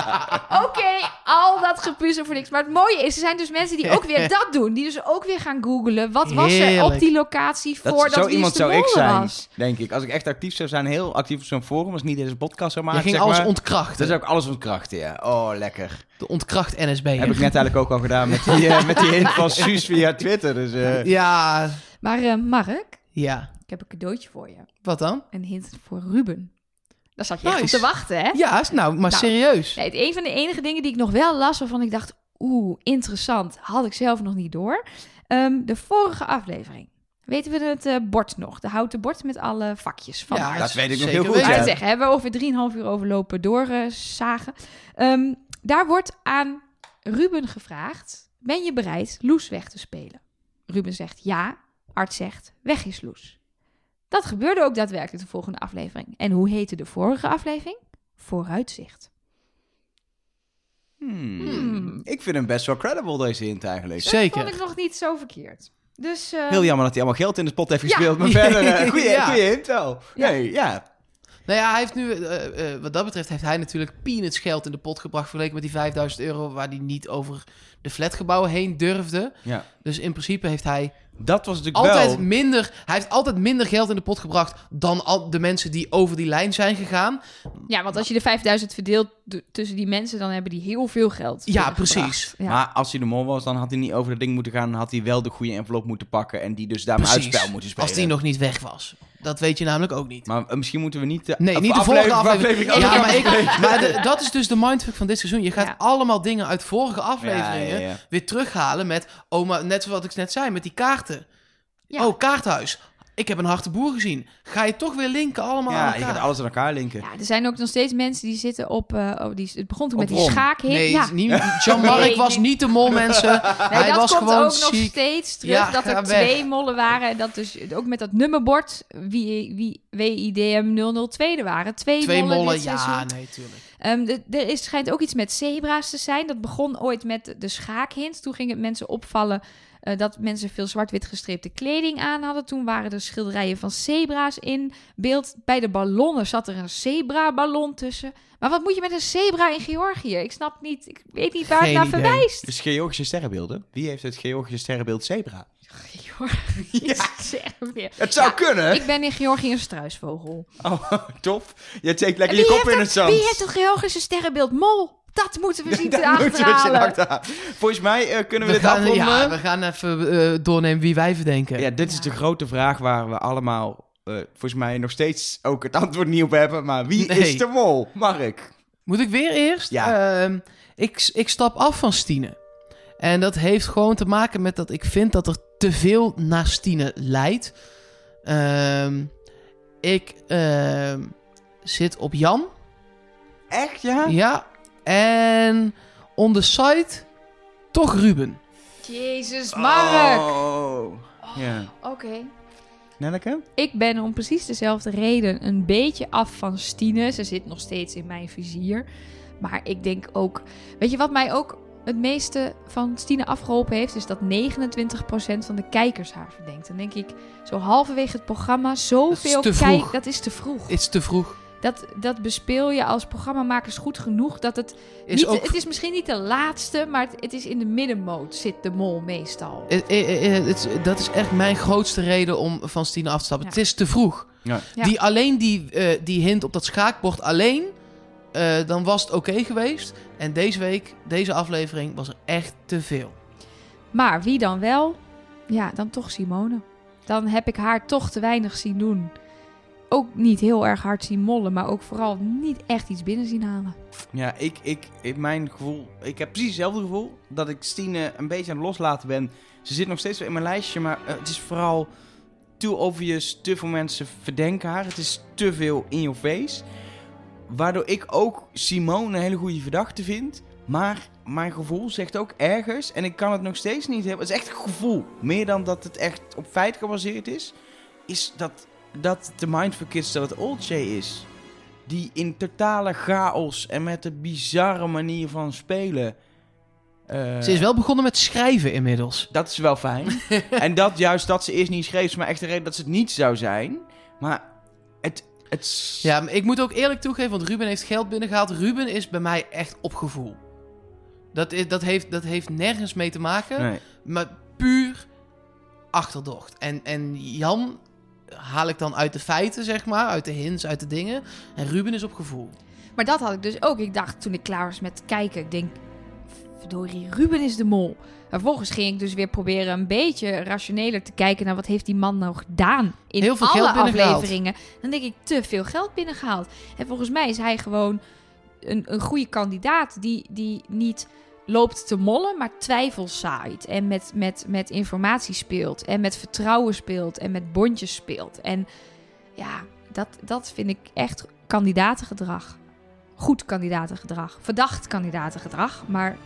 Oké, al dat gepuzzel voor niks. Maar het mooie is, er zijn dus mensen die ook weer dat doen. Die dus ook weer gaan googlen. Wat was er op die locatie Dat, voordat zo Wie is iemand de zou ik zijn, was? denk ik. Als ik echt actief zou zijn, heel actief op zo'n forum, als ik niet deze podcast zou maken, Je ging zeg alles maar, ontkrachten. Dan zou ik alles ontkrachten, ja. Oh, lekker. De ontkracht NSB. Heb ik net eigenlijk ook al gedaan met die, eh, met die hint van Suus via Twitter. Dus, eh, Ja, Maar eh, Mark, ja. Ik heb een cadeautje voor je. Wat dan? Een hint voor Ruben. Daar zat je echt op Nice. te wachten, hè? Ja, nou, maar Nou, serieus. Nee, het een van de enige dingen die ik nog wel las, waarvan ik dacht, oeh, interessant, had ik zelf nog niet door. Ehm, de vorige aflevering. Weten we het eh, bord nog? De houten bord met alle vakjes van Ja, dat weet ik nog zeker heel goed, ja. zeggen, hebben we over 3,5 uur overlopen doorzagen. Ehm daar wordt aan Ruben gevraagd, ben je bereid Loes weg te spelen? Ruben zegt ja, Art zegt weg is Loes. Dat gebeurde ook daadwerkelijk de volgende aflevering. En hoe heette de vorige aflevering? Vooruitzicht. hmm. Hmm. Ik vind hem best wel credible, deze hint eigenlijk. Zeker. Dat vond ik nog niet zo verkeerd. Dus eh, Heel jammer dat hij allemaal geld in de pot heeft Ja. gespeeld. Maar verder, eh, goeie, Ja. hint wel. Ja. Nee, ja. Nou ja, hij heeft nu, eh, eh, wat dat betreft, heeft hij natuurlijk peanuts geld in de pot gebracht. Vergeleken met die 5000 euro waar hij niet over de flatgebouwen heen durfde. ja. Dus in principe heeft hij Dat was natuurlijk altijd wel... minder, hij heeft altijd minder geld in de pot gebracht dan al de mensen die over die lijn zijn gegaan. ja, want als je de 5000 verdeelt tussen die mensen, dan hebben die heel veel geld. Ja, precies. Ja. Maar als hij de mol was, dan had hij niet over dat ding moeten gaan. Dan had hij wel de goede envelop moeten pakken. En die dus daarmee Precies. uitspel moeten spelen. Als die nog niet weg was. Dat weet je namelijk ook niet. Maar eh, misschien moeten we niet... De, Nee, of niet de vorige aflevering. aflevering- Ja, maar, ik, maar de- dat is dus de mindfuck van dit seizoen. Je gaat Ja. allemaal dingen uit vorige Ja, afleveringen ja, ja. weer terughalen met... Oh, maar net zoals ik net zei, met die kaarten. Ja. Oh, kaarthuis. Ik heb een harte boer gezien. Ga je toch weer linken allemaal aan Ja, je elkaar? gaat alles aan elkaar linken. Ja, er zijn ook nog steeds mensen die zitten op... eh, oh, die, het begon toen met die Ron. schaakhit. Nee, ja. niet, Jean-Marc Nee, was nee. niet de mol, mensen. Nee, Hij dat was komt gewoon ook nog ziek. steeds terug. Ja, dat er weg. twee mollen waren. En dat dus ook met dat nummerbord. Wie, wie WIDM 002 er waren. Twee, Twee mollen, mollen, dit ja, nee, tuurlijk. Ehm, de- er is, schijnt ook iets met zebra's te zijn. Dat begon ooit met de schaakhint. Toen ging het mensen opvallen eh, dat mensen veel zwart-wit gestreepte kleding aan hadden. Toen waren er schilderijen van zebra's in beeld. Bij de ballonnen zat er een zebra-ballon tussen. Maar wat moet je met een zebra in Georgië? Ik snap niet. Ik weet niet waar Geen het naar idee. verwijst. Dus Georgische sterrenbeelden. Wie heeft het Georgische sterrenbeeld zebra? Georgië. Ja. Zeg weer. Het zou Ja, kunnen. Ik ben in Georgië een struisvogel. Oh, tof. Je steekt lekker je wie kop heeft in het zand. Wie heeft het Georgische sterrenbeeld mol? Dat moeten we zien te achterhalen. Volgens mij eh, kunnen we, We dit gaan, afronden. ja, we gaan even eh, doornemen wie wij verdenken. Ja, dit is de grote vraag waar we allemaal eh, volgens mij nog steeds ook het antwoord niet op hebben. Maar wie Nee. is de mol? Mark. Moet ik weer eerst? Ja. Ehm, ik, ik stap af van Stine. En dat heeft gewoon te maken met dat ik vind dat er te veel naar Stine leidt. Ehm, ik ehm, zit op Jan. Echt, ja? Ja. En on the site toch Ruben. Jezus, Mark. Oh. Ja. Oké. Nelleke? Ik ben om precies dezelfde reden een beetje af van Stine. Ze zit nog steeds in mijn vizier. Maar ik denk ook... Weet je wat mij ook het meeste van Stine afgeholpen heeft? Is dat 29% van de kijkers haar verdenkt. Dan denk ik, zo halverwege het programma, zoveel te kijk... Dat is te vroeg. Is te vroeg. Dat, dat bespeel je als programmamakers goed genoeg. Dat het, Is niet, ook het is misschien niet de laatste, maar het, het is in de middenmoot zit de mol meestal. Eh, eh, eh, het is- dat is echt mijn grootste reden om van Stine af te stappen. Ja. Het is te vroeg. Ja. Die, alleen die, eh, die hint op dat schaakbord alleen, eh, dan was het oké geweest. En deze week, deze aflevering, was er echt te veel. Maar wie dan wel? Ja, dan toch Simone. Dan heb ik haar toch te weinig zien doen. Ook niet heel erg hard zien mollen, maar ook vooral niet echt iets binnen zien halen. Ja, ik, ik, ik, mijn gevoel... Ik heb precies hetzelfde gevoel. Dat ik Stine een beetje aan het loslaten ben. Ze zit nog steeds wel in mijn lijstje, maar eh, het is vooral... Too obvious, te veel mensen verdenken haar. Het is te veel in your face. Waardoor ik ook Simone een hele goede verdachte vind. Maar mijn gevoel zegt ook ergens, en ik kan het nog steeds niet hebben. Het is echt een gevoel. Meer dan dat het echt op feit gebaseerd is. Is dat, dat de Mindfuck Kids dat het Old Jay is. Die in totale chaos en met een bizarre manier van spelen. eh, Ze is wel begonnen met schrijven inmiddels. Dat is wel fijn. en dat juist dat ze eerst niet schreef, is maar echt de reden dat ze het niet zou zijn. Maar Ja, maar ik moet ook eerlijk toegeven, want Ruben heeft geld binnengehaald. Ruben is bij mij echt op gevoel. Dat, is, dat, heeft, dat heeft nergens mee te maken, Nee. maar puur achterdocht. En, en Jan haal ik dan uit de feiten, zeg maar, uit de hints, uit de dingen. En Ruben is op gevoel. Maar dat had ik dus ook. Ik dacht toen ik klaar was met kijken, ik denk, verdorie, Ruben is de mol. Vervolgens ging ik dus weer proberen een beetje rationeler te kijken naar wat heeft die man nou gedaan in Heel veel alle geld afleveringen. Dan denk ik, te veel geld binnengehaald. En volgens mij is hij gewoon een, een goede kandidaat die, die niet loopt te mollen, maar twijfels zaait. En met, met, met informatie speelt. En met vertrouwen speelt. En met bondjes speelt. En ja, dat, dat vind ik echt kandidatengedrag. Goed kandidatengedrag. Verdacht kandidatengedrag. Maar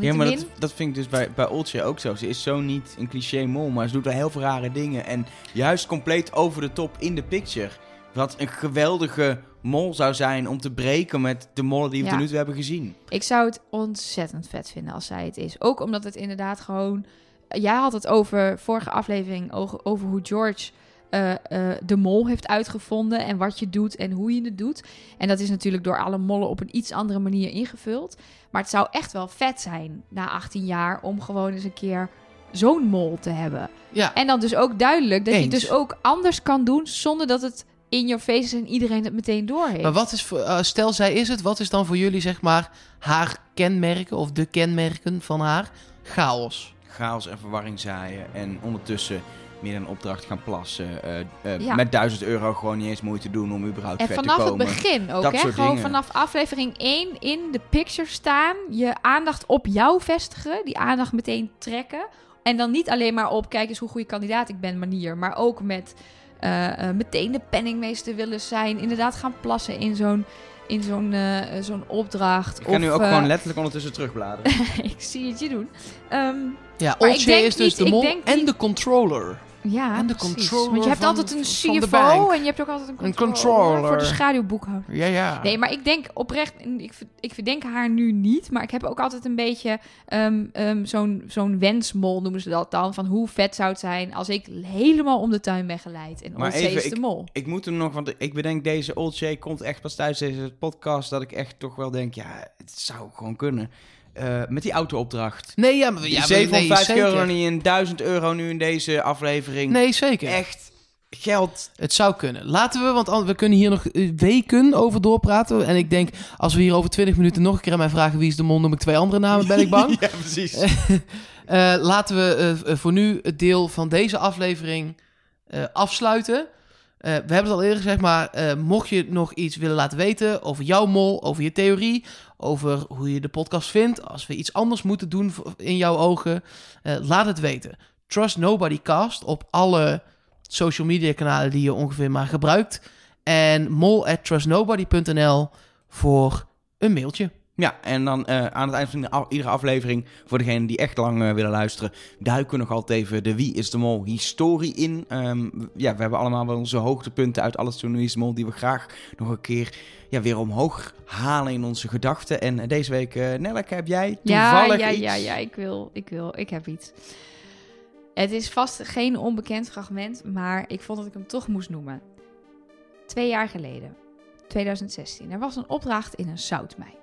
Ja, maar dat, dat vind ik dus bij, bij Oltje ook zo. Ze is zo niet een cliché mol, maar ze doet wel heel veel rare dingen. En juist compleet over de top in de picture. Wat een geweldige mol zou zijn om te breken met de mollen die we Ja. tot nu toe hebben gezien. Ik zou het ontzettend vet vinden als zij het is. Ook omdat het inderdaad gewoon... Jij had het over vorige aflevering over hoe George eh, eh, de mol heeft uitgevonden en wat je doet en hoe je het doet. En dat is natuurlijk door alle mollen op een iets andere manier ingevuld. Maar het zou echt wel vet zijn na 18 jaar om gewoon eens een keer zo'n mol te hebben. Ja, En dan dus ook duidelijk dat je het dus ook anders kan doen zonder dat het in your face is en iedereen het meteen door heeft. maar wat is voor, eh, stel zij is het, wat is dan voor jullie zeg maar haar kenmerken of de kenmerken van haar? Chaos. Chaos en verwarring zaaien en ondertussen meer een opdracht gaan plassen. eh, eh, Ja. Met 1000 euro gewoon niet eens moeite doen om überhaupt En ver te vanaf het komen. begin ook, hè? Gewoon dingen. vanaf aflevering 1 in de picture staan. Je aandacht op jou vestigen. Die aandacht meteen trekken. En dan niet alleen maar op, kijk eens hoe goede kandidaat ik ben manier. Maar ook met eh, meteen de penningmeester willen zijn. Inderdaad gaan plassen in zo'n in zo'n eh, zo'n opdracht. Ik ga nu ook eh, gewoon letterlijk ondertussen terugbladeren. ik zie het je doen. Ehm, Ja, denk is dus niet- de mol en niet- de controller. Ja, En de precies. controller Want je hebt van- altijd een CFO en je hebt ook altijd een Een controller, controller. voor de schaduwboekhouder. Ja, ja. Nee, maar ik denk oprecht, en ik, ik verdenk haar nu niet, maar ik heb ook altijd een beetje ehm, ehm, zo'n zo'n wensmol, noemen ze dat dan, van hoe vet zou het zijn als ik helemaal om de tuin ben geleid en Maar even, is de mol. Ik moet hem nog, want ik bedenk deze Old Jay komt echt pas tijdens deze podcast dat ik echt toch wel denk, ja, het zou gewoon kunnen. Eh, met die auto-opdracht. Nee, ja, maar ja, maar- 750 nee, euro niet in 1000 euro nu in deze aflevering. Nee, zeker. Echt geld. Het zou kunnen. Laten we, want an- we kunnen hier nog eh, weken over doorpraten. En ik denk, als we hier over 20 minuten nog een keer aan mij vragen wie is de mol, noem ik twee andere namen, ben ik bang. ja, precies. Eh, laten we voor nu het deel van deze aflevering afsluiten. Eh, we hebben het al eerder gezegd, maar eh, mocht je nog iets willen laten weten over jouw mol, over je theorie, over hoe je de podcast vindt, als we iets anders moeten doen in jouw ogen, eh, laat het weten. Trust Nobody Cast op alle social media kanalen die je ongeveer maar gebruikt. En mol trustnobody.nl voor een mailtje. Ja, en dan eh, aan het eind van af- iedere aflevering, voor degenen die echt lang eh, willen luisteren, duiken we nog altijd even de Wie is de Mol historie in. Ehm, ja, we hebben allemaal wel onze hoogtepunten uit alles toen Wie is de Mol, die we graag nog een keer ja, weer omhoog halen in onze gedachten. En eh, deze week, eh Nelleke, heb jij Ja, toevallig ja, iets? ja, ja, ik wil, ik wil, ik heb iets. Het is vast geen onbekend fragment, maar ik vond dat ik hem toch moest noemen. Twee jaar geleden, 2016, er was een opdracht in een zoutmijn.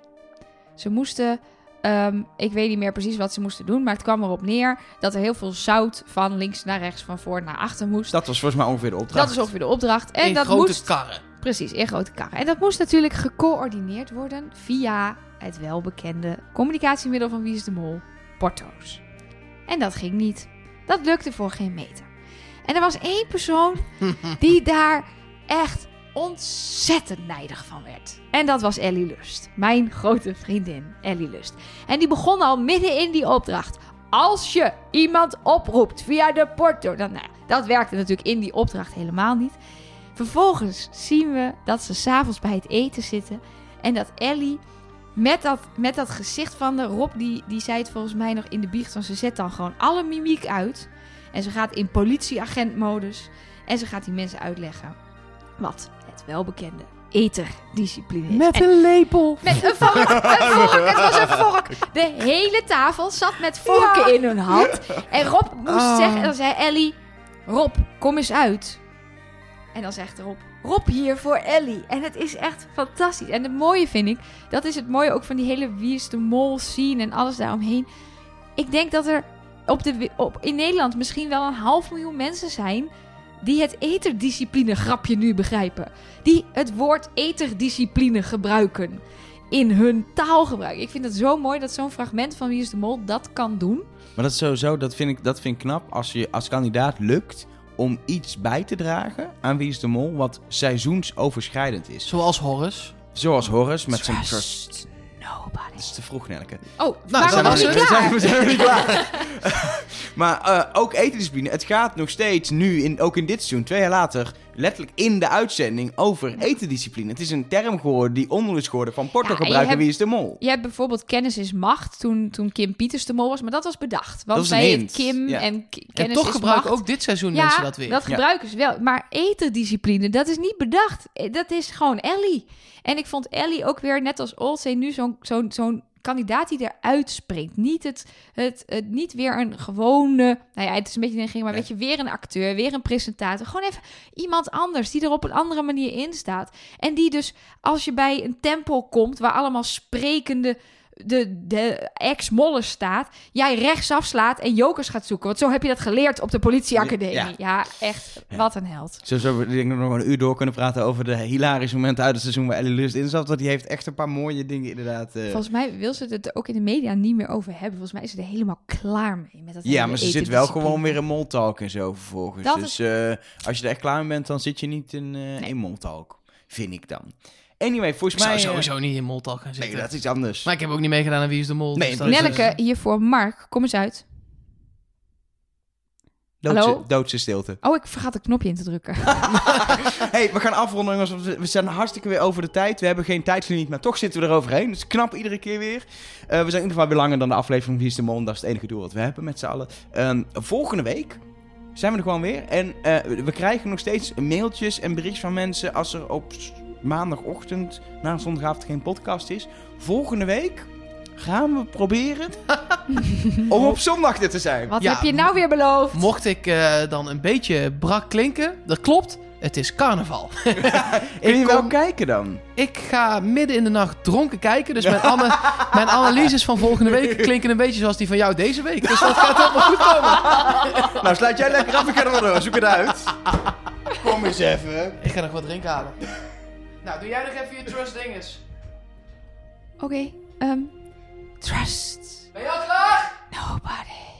Ze moesten, ehm, ik weet niet meer precies wat ze moesten doen, maar het kwam erop neer dat er heel veel zout van links naar rechts, van voor naar achter moest. Dat was volgens mij ongeveer de opdracht. Dat is ongeveer de opdracht. En in dat grote moest karren. Precies, in grote karren. En dat moest natuurlijk gecoördineerd worden via het welbekende communicatiemiddel van Wie is de Mol, porto's. En dat ging niet. Dat lukte voor geen meter. En er was één persoon die daar echt ontzettend nijdig van werd. En dat was Ellie Lust. Mijn grote vriendin Ellie Lust. En die begon al midden in die opdracht. Als je iemand oproept via de porto. Dan, nou, ja, dat werkte natuurlijk in die opdracht helemaal niet. Vervolgens zien we dat ze s'avonds bij het eten zitten. En dat Ellie Met dat, met dat gezicht van de Rob, die, die zei het volgens mij nog in de biecht. Van ze zet dan gewoon alle mimiek uit. En ze gaat in politieagentmodus. En ze gaat die mensen uitleggen wat het welbekende eterdiscipline is. Met En- een lepel. met een vork, een vork, het was een vork. De hele tafel zat met vorken in hun hand. En Rob moest Ah. zeggen, en dan zei Ellie, Rob, kom eens uit. En dan zegt Rob, Rob hier voor Ellie. En het is echt fantastisch. En het mooie vind ik, dat is het mooie ook van die hele Wie is de Mol scene en alles daaromheen. Ik denk dat er op de, op, in Nederland misschien wel een half miljoen mensen zijn die het eterdiscipline grapje nu begrijpen. Die het woord eterdiscipline gebruiken in hun taalgebruik. Ik vind het zo mooi dat zo'n fragment van Wie is de Mol dat kan doen. Maar dat is sowieso, dat vind ik, dat vind ik knap als je als kandidaat lukt om iets bij te dragen aan Wie is de Mol wat seizoensoverschrijdend is. Zoals Horace. Zoals Horace met zijn trust. Nobody. Dat is te vroeg, Nelke. Oh, Nou, ik het. klaar? We zijn niet klaar. maar eh, ook etendiscipline. Het gaat nog steeds nu, in, ook in dit seizoen, twee jaar later, letterlijk in de uitzending over etendiscipline. Het is een term geworden die onderdeel is geworden van Porto Ja, gebruiken hebt- Wie is de Mol. Je hebt bijvoorbeeld Kennis is Macht toen, toen Kim Pieters de mol was. Maar dat was bedacht. Want Dat was een zij hint, heet Kim ja. en K- En Kennis toch is gebruiken Macht. ook dit seizoen ja, mensen dat weer. Ja. gebruiken ze wel. Maar eterdiscipline, dat is niet bedacht. Eh, Dat is gewoon Ellie. En ik vond Ellie ook weer, net als Olsey, nu zo'n zo'n zo'n kandidaat die eruit springt. Niet, het, het, het, niet weer een gewone... Nou ja, het is een beetje een ging, maar Nee. weet je, weer een acteur, weer een presentator. Gewoon even iemand anders die er op een andere manier in staat. En die dus, als je bij een tempel komt waar allemaal sprekende... De, de ex-mollen staat, jij rechtsaf slaat en jokers gaat zoeken. Want zo heb je dat geleerd op de politieacademie. Ja. Ja, echt, Ja. wat een held. Zo zouden we nog een uur door kunnen praten over de hilarische momenten uit het seizoen waar Ellie Lust in zat. Want die heeft echt een paar mooie dingen inderdaad. eh. Volgens mij wil ze het er ook in de media niet meer over hebben. Volgens mij is ze er helemaal klaar mee. Met dat Ja, maar ze zit wel gewoon weer in Moltalk en zo vervolgens. Dat dus eh, als je er echt klaar mee bent, dan zit je niet in, eh in Moltalk. Vind ik dan. Anyway, Ik volgens zou mij... eh, sowieso niet in Moltal gaan nee, zitten. dat is iets anders. Maar ik heb ook niet meegedaan aan Wie is de Mol. Nee, dus dat is- Nelleke, hier voor Mark. Kom eens uit. Doodse, Hallo? doodse stilte. Oh, ik vergat het knopje in te drukken. hey, we gaan afronden jongens. We we zijn hartstikke weer over de tijd. We hebben geen tijdslimiet, maar toch zitten we eroverheen. Dus knap iedere keer weer. Eh, we zijn in ieder geval weer langer dan de aflevering van Wie is de Mol. Dat is het enige doel wat we hebben met z'n allen. Ehm, volgende week zijn we er gewoon weer. En eh, we krijgen nog steeds mailtjes en berichtjes van mensen als er op maandagochtend na zondagavond geen podcast is. Volgende week gaan we proberen om op zondag er te zijn. Wat Ja, heb je nou weer beloofd? Mocht ik eh, dan een beetje brak klinken, dat klopt. Het is carnaval. Kun je ik wel kom- kijken dan? Ik ga midden in de nacht dronken kijken. Dus mijn, ana- mijn analyses van volgende week klinken een beetje zoals die van jou deze week. Dus dat gaat helemaal goed komen. Nou, sluit jij lekker af. Ik ga er wel door. Zoek het uit. Kom eens even. Ik ga nog wat drinken halen. Nou, doe jij nog even je trust dinges. Oké, um, trust. Ben je al klaar? Nobody.